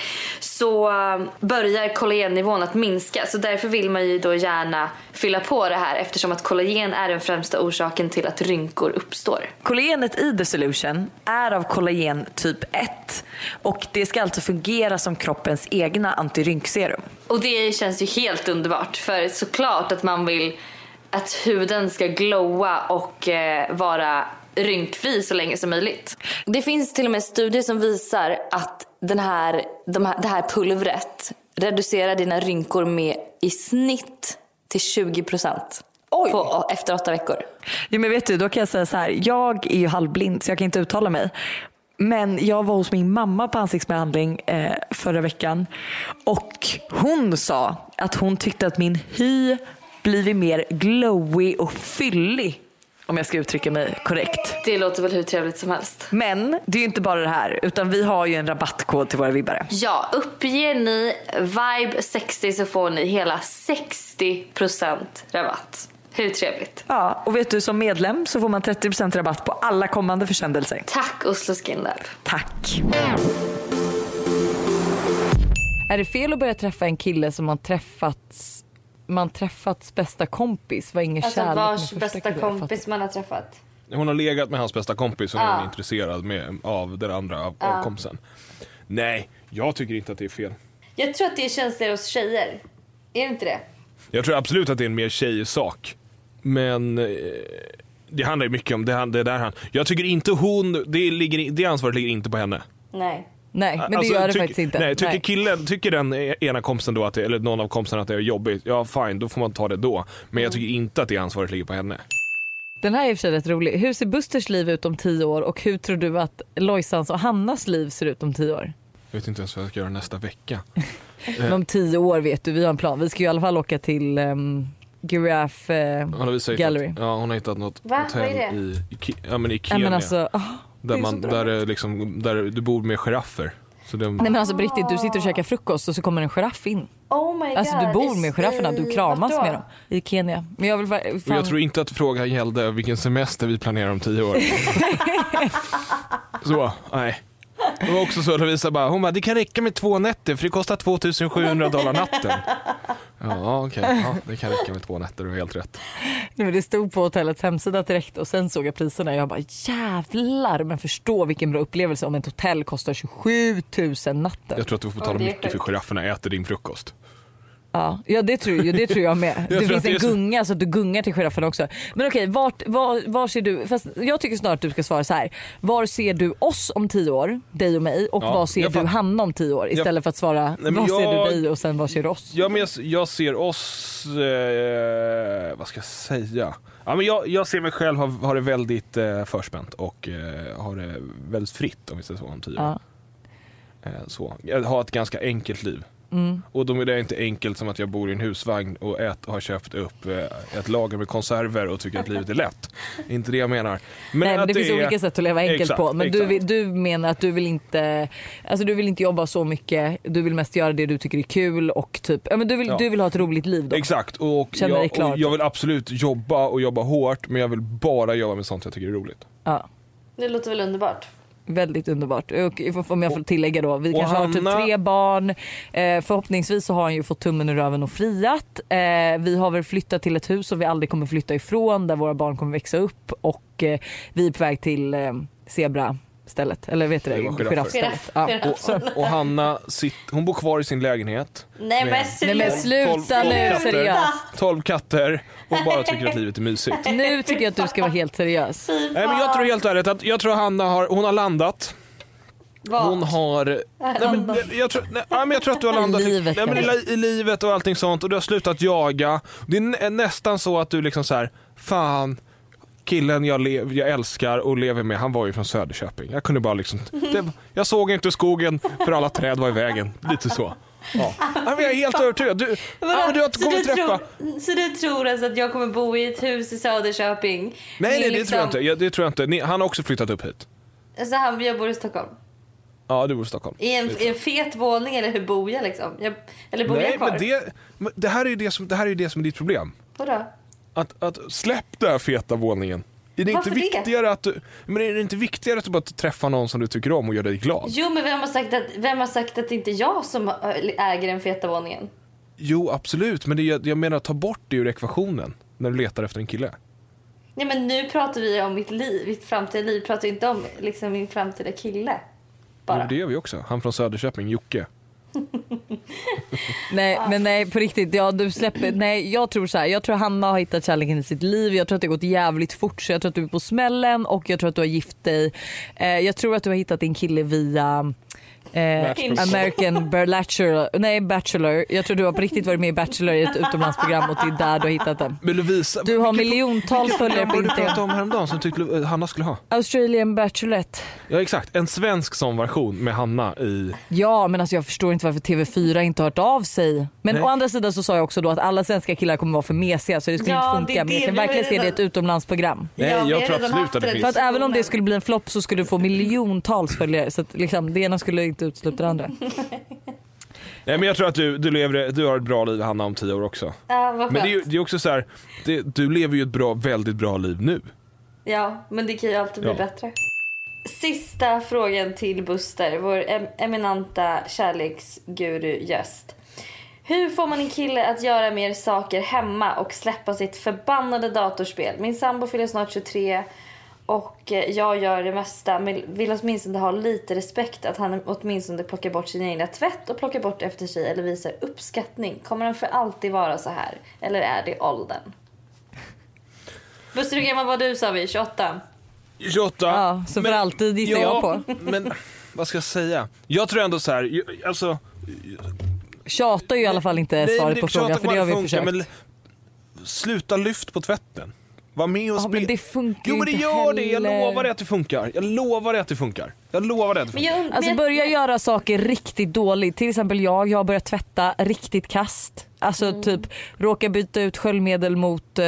så um, börjar kollagennivån att minska. Så därför vill man ju då gärna fylla på det här eftersom att kollagen är den främsta orsaken till att rynkor uppstår. Kollagenet i The Solution är av kollagen typ 1 och det ska alltså fungera som kroppens egna antirynkserum. Och det känns ju helt underbart för såklart att man vill att huden ska glowa och eh, vara rynkfri så länge som möjligt. Det finns till och med studier som visar att den här, de här, det här pulvret reducerar dina rynkor med i snitt till 20 procent på, efter åtta veckor. Ja, men vet du, då kan jag säga så här. Jag är ju halvblind så jag kan inte uttala mig. Men jag var hos min mamma på ansiktsbehandling eh, förra veckan och hon sa att hon tyckte att min hy blivit mer glowy och fyllig om jag ska uttrycka mig korrekt. Det låter väl hur trevligt som helst. Men det är ju inte bara det här utan vi har ju en rabattkod till våra vibbare. Ja, uppger ni Vibe60 så får ni hela 60% rabatt. Hur trevligt? Ja, och vet du som medlem så får man 30% rabatt på alla kommande försändelser. Tack Oslo Skin Lab. Tack! Är det fel att börja träffa en kille som man träffats man träffats bästa kompis var ingen Alltså kärlek vars bästa kompis man har träffat. Hon har legat med hans bästa kompis och nu är Ja. hon intresserad med, av den andra av, av kompisen. Nej, jag tycker inte att det är fel. Jag tror att det är känsligare hos tjejer. Är det inte det? Jag tror absolut att det är en mer tjejsak. Men eh, det handlar ju mycket om det, det där han... Jag tycker inte hon, det, ligger, det ansvaret ligger inte på henne. Nej. Nej men det Alltså, gör det tyck- faktiskt inte. Nej, tycker killen, tycker den ena kompisen då att det, eller någon av kompisarna att det är jobbigt, ja fine, då får man ta det då. Men jag tycker inte att det ansvaret ligger på henne. Den här är i och för sig rätt rolig. Hur ser Busters liv ut om tio år och hur tror du att Lojsans och Hannas liv ser ut om tio år? Jag vet inte ens vad jag ska göra nästa vecka. Men om tio år vet du, vi har en plan. Vi ska ju i alla fall åka till um, Giraffe eh, Hon visat Gallery. Hittat, ja, hon har hittat något Va? Hotell i, i, ja, men i Nej, Kenya. men alltså, ah, där, man, där, det liksom, där du bor med giraffer. Så det, nej men alltså riktigt, du sitter och käkar frukost och så kommer en giraff in. Oh my god. Alltså du bor med girafferna, du kramas med dem. I Kenya. Men jag vill och fan, jag tror inte att frågan gällde vilken semester vi planerar om tio år. så, nej. Det var också så att Lovisa bara, hon bara, det kan räcka med två nätter för det kostar 2700 dollar natten. Ja okej, ja, det kan räcka med två nätter, du har helt rätt. Nej, men det stod på hotellets hemsida direkt och sen såg jag priserna och jag bara jävlar men förstå vilken bra upplevelse om ett hotell kostar 27 000 natten. Jag tror att du får betala mycket för girafferna äter din frukost. Ja, ja det, tror, jag- det tror jag med. Jag det finns en gunga så att du gungar till giraffen också. Men okej, vart, var, var ser du, fast jag tycker snart att du ska svara så här. Var ser du oss om tio år, dig och mig och Ja, var ser jag du Hanna om tio år istället för att svara var ser jag- du dig och sen var ser du oss. Ja, men jag, jag ser oss, eh, vad ska jag säga? Ja, men jag, jag ser mig själv ha, ha det väldigt eh, förspänt och eh, ha det väldigt fritt om vi säger så om tio år. Ja. Eh, så. Jag har ett ganska enkelt liv. Mm. Och då är det inte enkelt som att jag bor i en husvagn och ät, har köpt upp eh, ett lager med konserver och tycker att livet är lätt. inte det jag menar. Men Nej, men att det, finns är- olika sätt att leva enkelt Exakt, på. Men du, du menar att du vill inte alltså du vill inte jobba så mycket. Du vill mest göra det du tycker är kul och typ, ja, men du, vill, Ja. du vill ha ett roligt liv då. Exakt, och jag, och jag vill absolut jobba och jobba hårt men jag vill bara jobba med sånt jag tycker är roligt. Ja. Det låter väl underbart. Väldigt underbart. Och om jag får tillägga då, vi kanske har typ Hanna- tre barn. Eh, förhoppningsvis så har han ju fått tummen ur röven och friat. Eh, vi har väl flyttat till ett hus som vi aldrig kommer flytta ifrån där våra barn kommer växa upp och eh, vi är på väg till eh, zebra stället. Eller vet du det? Giraffer. Giraffstället. Ja. Giraff. Och Hanna, sitt, hon bor kvar i sin lägenhet. Nej men Nej men sluta. Tolv- sluta tolv nu katter. seriöst. 12 katter och bara tycker att livet är mysigt. Nu tycker jag att du ska vara helt seriös. Nej men jag tror helt ärligt att jag tror Hanna har, hon har landat. Vart? Hon har... Nej, men, jag, tror, nej, men jag tror att du har landat I livet, nej, men, i, i livet och allting sånt och du har slutat jaga. Det är nä- nästan så att du liksom så här, fan killen jag, jag älskar och lever med, han var ju från Söderköping. Jag kunde bara liksom, det, jag såg inte skogen för alla träd var i vägen. Lite så. Ja. Ja, men jag är helt övertygad. Du, ja, du har så, träffa... tror, så du tror alltså att jag kommer bo i ett hus i Söderköping? Nej, nej det liksom- tror jag inte. Jag, det tror jag inte. Ni, han har också flyttat upp hit. Alltså han, jag bor i Stockholm. Ja, du bor i Stockholm. I en, i en fet våning eller hur bor jag liksom? Jag, eller bor Nej, jag kvar? men det, men det här är ju det som, det här är det som är ditt problem. Vadå? Att, att släpp den här feta våningen. Är det, inte Varför det? viktigare att du, men är det inte viktigare att du bara träffar någon som du tycker om och gör dig glad? Jo men vem har sagt att, vem har sagt att det inte är jag som äh, äger den feta våningen? Jo, absolut. Men det, jag menar, ta bort det ur ekvationen när du letar efter en kille. Nej men nu pratar vi om mitt liv, mitt framtida liv. Vi pratar inte om liksom min framtida kille. Bara. Jo, det gör vi också. Han från Söderköping, Jocke. Nej men nej på riktigt, ja, du släpper, nej jag tror så här, jag tror Hanna har hittat kärleken i sitt liv, jag tror att det har gått jävligt fort så jag tror att du är på smällen och jag tror att du har gift dig. Eh, jag tror att du har hittat din kille via Eh. American Bachelor, nej Bachelor. Jag tror du har på riktigt varit med i Bachelor i ett utomlandsprogram och det är där du har hittat den. Men Lovisa, Du har vilket- miljontals vilket följare program på var det du pratade Instagram. om häromdagen som tyckte Lo- Hanna skulle ha? Australian Bachelorette. Ja exakt, en svensk sån version med Hanna i... Ja men alltså jag förstår inte varför TV4 inte har hört av sig. Men Nej. å andra sidan så sa jag också då att alla svenska killar kommer vara för mesiga så det skulle Ja, inte det är funka. Men jag det kan verkligen se det i ett utomlandsprogram. Nej, Ja, jag tror absolut att det finns. För att även om det skulle bli en flopp så skulle du få miljontals följare. Så att liksom, det ena skulle inte utesluta det andra. Nej men jag tror att du, du, lever, du har ett bra liv Hanna om tio år också. Ja, vad Men det är, det är också så här, det, du lever ju ett bra, väldigt bra liv nu. Ja, men det kan ju alltid bli Ja. bättre. Sista frågan till Buster, vår em- eminenta kärleksguru-gäst. Hur får man en kille att göra mer saker hemma och släppa sitt förbannade datorspel? Min sambo fyller snart 23 och eh, jag gör det mesta men vill åtminstone ha lite respekt att han åtminstone plockar bort sin egna tvätt och plockar bort efter sig eller visar uppskattning. Kommer han för alltid vara så här? Eller är det åldern? Buster, hur gammal var du sa vi? 28? 28. Ja, så för alltid gissar jag på. Men vad ska jag säga? Jag tror ändå så här, alltså... Tjata är ju i alla fall inte nej, svaret det- på frågan för det har vi funka, försökt. men Sluta lyft på tvätten. Var med och Ja, spela. men det funkar Jo men det gör det, jag heller. lovar dig att det funkar. Jag lovar dig att det funkar. Jag lovar dig att det Men funkar. jag, Alltså men, börja göra saker riktigt dåligt. Till exempel jag, jag har börjat tvätta riktigt kast. Alltså Mm. typ råka byta ut sköljmedel mot eh,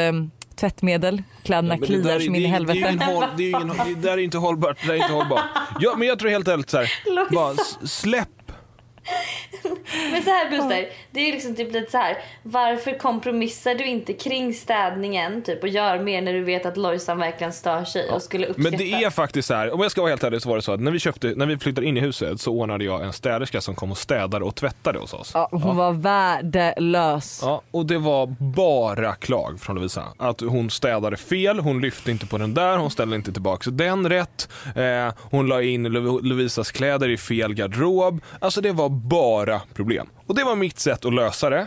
tvättmedel. Kläderna Men där kliar är- som in i helvete. Det är, ingen håll, det, är ingen, det där är inte hållbart. Det är inte hållbart. Ja, men jag tror helt ärligt så här, bara släpp. Men så här Buster, det är liksom typ lite så här. Varför kompromissar du inte kring städningen typ och gör mer när du vet att Lojsan verkligen stör sig och skulle uppskatta? Men det är faktiskt så här, om jag ska vara helt ärlig så var det så att när vi, köpte, när vi flyttade in i huset så ordnade jag en städerska som kom och städade och tvättade hos oss. Ja, hon var värdelös. Ja, och det var bara klag från Lovisa. Att hon städade fel, hon lyfte inte på den där, hon ställde inte tillbaka den rätt. Eh, hon la in Lo- Lovisas kläder i fel garderob. Alltså det var bara problem. Och det var mitt sätt att lösa det.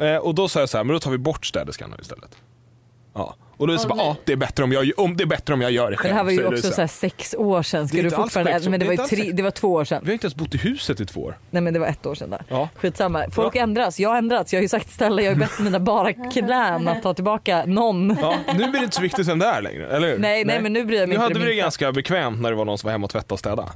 Eh, och då sa jag så här, men då tar vi bort städerskan istället. Ja. Och Lovisa bara, ja det är bättre om jag, om, det är bättre om jag gör det själv. det här var ju säger också så här sex år sedan. Ska Det är du alls fortfarande, år. men det, Det var är alls tre, det var två år sedan. Vi har inte ens bott i huset i två år. Nej men det var ett år sedan där. Ja. Skitsamma. Folk Ja. ändras. Jag har ändrats. Jag har ju sagt ställa, jag har bett mina bara knän att ta tillbaka någon. Ja, nu blir det inte så viktigt vem det är längre, eller hur? Nej, nej, men nu bryr jag mig Nu inte hade det vi det ganska bekvämt när det var någon som var hemma och tvättade och städade.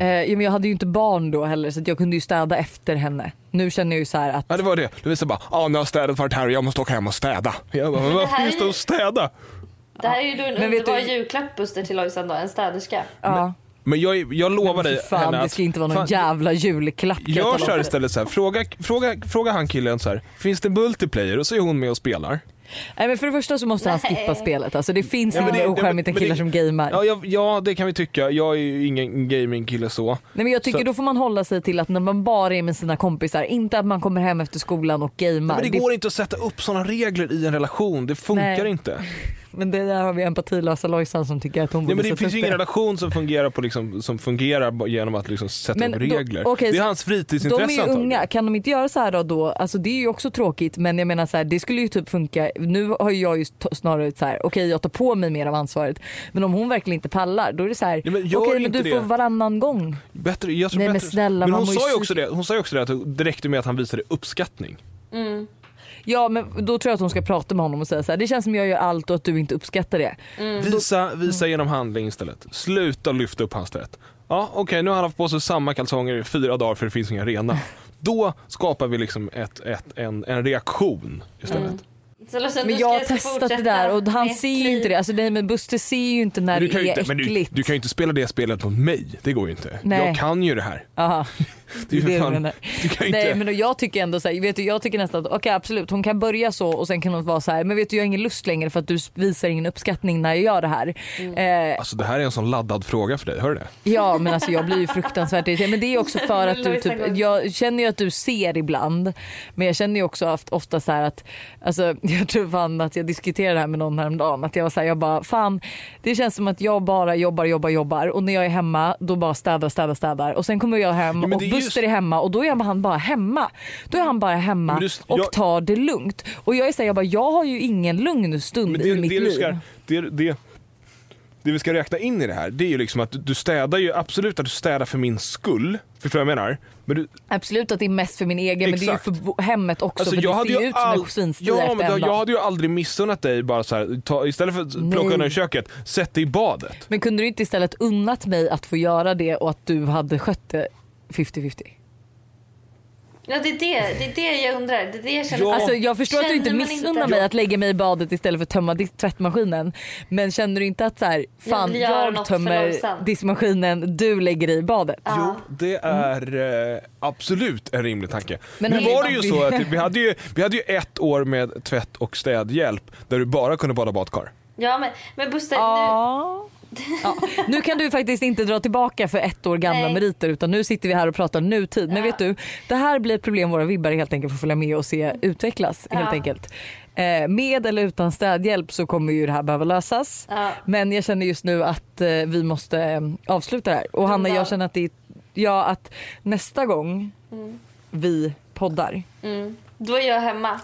Eh, ja, men jag hade ju inte barn då heller så att jag kunde ju städa efter henne. Nu känner jag ju så här att Ja det var det. Visade bara, ja nu har städet varit här och jag måste åka hem och städa. Jag bara, men det varför här är just ju- att städa? Det här är ju då en Men underbar du- julklapp Buster till Lojsan då, en städerska. ja, Men jag, jag lovar dig fan, henne det ska inte vara någon fan, jävla julklapp. jag dig. istället så här. Fråga, fråga, fråga han killen så här. finns det multiplayer? Och så är hon med och spelar. Nej, men för det första så måste han Nej. skippa spelet. Alltså, det finns Ja, inget det- ja, än killar det- som gamer. Ja, jag, ja det kan vi tycka. Jag är ju ingen gamingkille så. Nej, men jag tycker Så- då får man hålla sig till att när man bara är med sina kompisar, inte att man kommer hem efter skolan och gamer. Men det går inte att sätta upp sådana regler i en relation. Det funkar Nej. inte. men det där har vi empatilösa Lojsan som tycker att hon Ja, borde men det finns ju ingen relation som fungerar, på liksom, som fungerar genom att liksom sätta Men upp då- regler. okej, det är hans De fritidsintresse är ju antagligen. unga, kan de inte göra så här då? då? Alltså det är ju också tråkigt men jag menar så här, det skulle ju typ funka. Nu har ju jag ju snarare så här, okej jag tar på mig mer av ansvaret. Men om hon verkligen inte pallar då är det så här, Ja, men okej men inte du det. får varannan gång. Bättre, jag tror Nej, men bättre. snälla, men hon ju sa ju också det, hon sa ju också det att det räckte med att han visade uppskattning. Ja men då tror jag att hon ska prata med honom och säga så här, det känns som jag gör allt och att du inte uppskattar det. Visa, visa genom handling istället. Sluta lyfta upp hans tvätt. Ja okej nu har han haft på sig samma kalsonger i fyra dagar för det finns inga rena. Då skapar vi liksom ett, ett, en, en reaktion istället. Så Lojsan, Men jag har testat det där och han ser ju inte det. Alltså nej men Buster ser ju inte när det är inte, men du, äckligt. du kan ju inte spela det spelet mot mig. Det går ju inte. Nej. Jag kan ju det här. Aha. Det är Det fan, menar. du kan ju Nej men jag tycker ändå så här, vet du, jag tycker nästan att okej absolut hon kan börja så och sen kan hon vara så här men vet du jag har ingen lust längre för att du visar ingen uppskattning när jag gör det här. Eh, Alltså det här är en sån laddad fråga för dig, hör du det? ja men alltså jag blir ju fruktansvärt irriterad men det är också för att du typ, jag känner ju att du ser ibland men jag känner ju också oft- ofta så här att alltså jag tror fan att jag diskuterade det här med någon häromdagen att jag var så här, jag bara fan det känns som att jag bara jobbar jobbar jobbar och när jag är hemma då bara städar städar städar och sen kommer jag hem Ja, och Buster just- är hemma och då är han bara hemma. Då är han bara hemma du- och jag- tar det lugnt. Och jag är så här, jag bara jag har ju ingen lugn stund Men i det, mitt det, liv. ska, det, det, det vi ska räkna in i det här, det är ju liksom att du, städar ju absolut att du städar för min skull. Förstår du vad jag menar? Men du, Absolut att det är mest för min egen men det är ju Exakt. för hemmet också alltså, för jag det hade ser ju ut som all- en svinstia ja, efter men en jag, dag. jag hade ju aldrig missunnat dig bara så här, ta, istället för att plocka Nej. undan i köket, sätt dig i badet. Men kunde du inte istället unnat mig att få göra det och att du hade skött det 50-50? Ja det är det, det är det jag undrar. Det är det jag känner. Ja. Alltså jag förstår att du inte Känner missunnar inte- mig att lägga mig i badet istället för att tömma tvättmaskinen. Men känner du inte att så här, fan jag, för tömmer diskmaskinen, du lägger i badet? Jo, det är eh, absolut en rimlig tanke. Men nu var det ju så att vi hade ju, vi hade ju ett år med tvätt och städhjälp där du bara kunde bada badkar. Ja men, men Buster, nu, Ja. Nu kan du faktiskt inte dra tillbaka för ett år gamla Nej. meriter utan nu sitter vi här och pratar nutid. Men Ja. vet du, det här blir ett problem våra vibbare helt enkelt får följa med och se utvecklas helt Ja. enkelt. Eh, med eller utan städhjälp så kommer ju det här behöva lösas. Men jag känner just nu att eh, vi måste eh, avsluta det här. Och Hanna Ja. jag känner att, det, ja, att nästa gång vi poddar mm, då är jag hemma.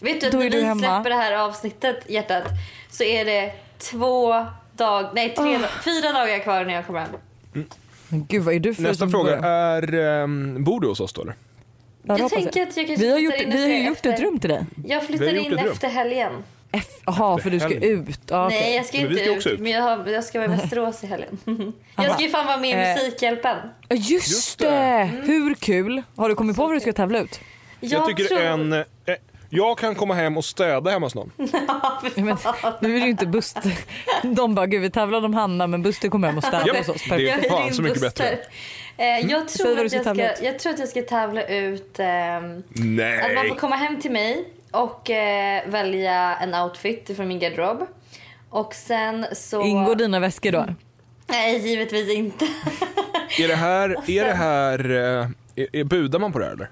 Vet du att när är vi hemma. släpper det här avsnittet hjärtat så är det två dag, nej tre, fyra dagar kvar när jag kommer hem. Men gud vad är du för Nästa fråga, är, ehm, bor du hos oss då eller? Jag hoppas tänker att jag kanske vi har, gjort, in vi har ju efter- gjort ett rum till dig. Jag flyttar in efter helgen. Jaha, för du ska ut. Ja, okej. Nej jag ska inte ska ut, ut. men jag, har, jag ska vara i Västerås i helgen. jag ska ju fan vara med i Eh. Musikhjälpen. Just, Just det. det. Hur kul? Har du kommit på vad du ska tävla ut? Jag tycker tror... en... Eh, jag kan komma hem och städa hemma hos någon. Ja, Men, nu är det ju inte Buster. De bara, gud vi tävlar om Hanna men Buster kommer hem och städar hos oss. det är fan så mycket bättre. Eh, jag, Mm. Säg tror jag, ska, jag tror att jag ska tävla ut ehm, att man Nej! får komma hem till mig och eh, välja en outfit från min garderob. Och sen så... Ingår dina väskor då? Nej, givetvis inte. Är det här... Är det här... eh, Är, är, budar man på det här eller?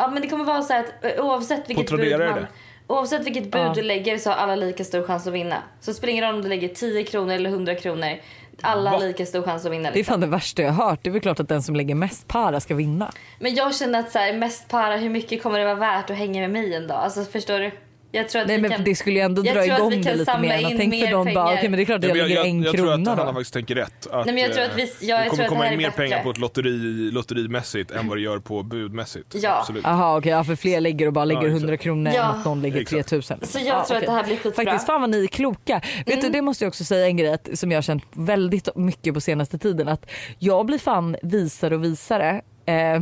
Ja, men det kommer vara så här att eh, oavsett vilket bud man... det? Oavsett vilket bud Ja. du lägger så har alla lika stor chans att vinna. Så det ingen roll om du lägger 10 kronor eller 100 kronor. Alla har lika stor chans att vinna. Det är Liksom. fan det värsta jag har hört. Det är väl klart att den som lägger mest para ska vinna. Men jag känner att så här, mest para, hur mycket kommer det vara värt att hänga med mig en dag? Alltså förstår du? Jag tror att Nej vi men kan... det skulle ju ändå dra igång det lite mer. in Tänk för mer de bara, okej men det är klart att jag jag, lägger jag, en jag tror krona att Hanna faktiskt tänker rätt. Att, Nej, men jag tror eh, att vi- jag det kommer tror att komma in mer bättre. pengar på ett lotteri, lotterimässigt än vad det gör på budmässigt. Ja. Absolut. Jaha okej, ja, för fler lägger och bara lägger exakt. 100 kronor Ja. än att någon lägger Exakt. 3000. Så jag tror att det här blir skitbra. Faktiskt fan vad ni är kloka. Vet du det måste jag också säga en grej som jag har känt väldigt mycket på senaste tiden att jag blir fan visare och visare. Eh,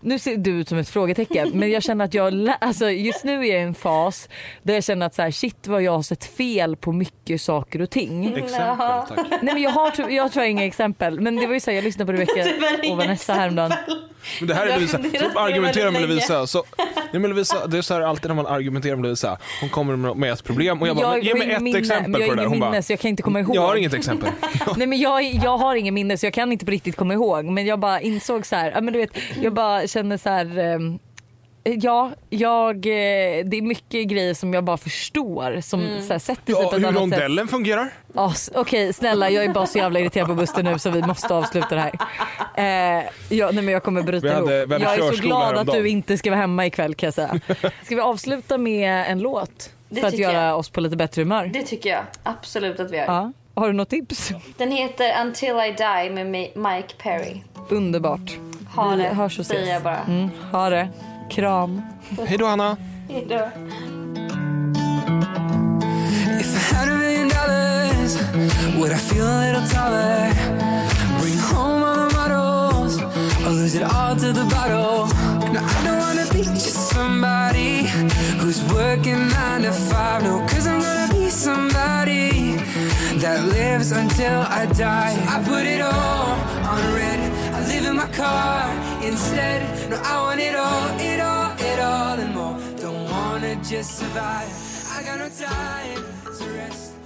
nu ser du ut som ett frågetecken men jag känner att jag, alltså just nu är jag i en fas där jag känner att så här, shit vad jag har sett fel på mycket saker och ting. Exempel, tack. Nej men jag har, jag tror inga exempel men det var ju så här, jag lyssnade på Rebecca och Vanessa häromdagen. Men det här är Lovisa, det argumenterar med Lovisa. Så, nej men Lovisa, det är så här alltid när man argumenterar med Lovisa. Hon kommer med ett problem och jag bara, Jag ge mig ett minne, exempel på det där. Hon bara, så jag kan inte komma ihåg. jag har inget exempel. Nej men jag, jag har ingen minne så jag kan inte på riktigt komma ihåg men jag bara insåg så här, ja men du vet jag bara känner så här. Ehm, Ja, jag, eh, det är mycket grejer som jag bara förstår som så här, sätter sig Ja, på ett hur annat sätt. rondellen fungerar? Ja, s- Okej snälla jag är bara så jävla irriterad på Buster nu så vi måste avsluta det här. Eh, ja, nej, men jag kommer bryta Vi hade- ihop. vi hade Jag är så glad att du inte ska vara hemma ikväll kan jag säga. Ska vi avsluta med en låt? Det för att göra jag. oss på lite bättre humör? Det tycker jag absolut att vi gör. Ja. Har du något tips? Den heter Until I Die med Mi- Mike Perry. Underbart. Ha Vi det, hörs och säger ses. jag bara. Mm, ha det. Kram. Hej då Hanna. Hejdå. If I had a million dollars, would I feel a little taller? Bring home all the models, or lose it all to the bottle? No, I don't wanna be just somebody who's working nine to five. No, cause I'm gonna be somebody that lives until I die. So I put it all on red. My car instead. No, I want it all, it all, it all and more. Don't wanna just survive. I got no time to rest.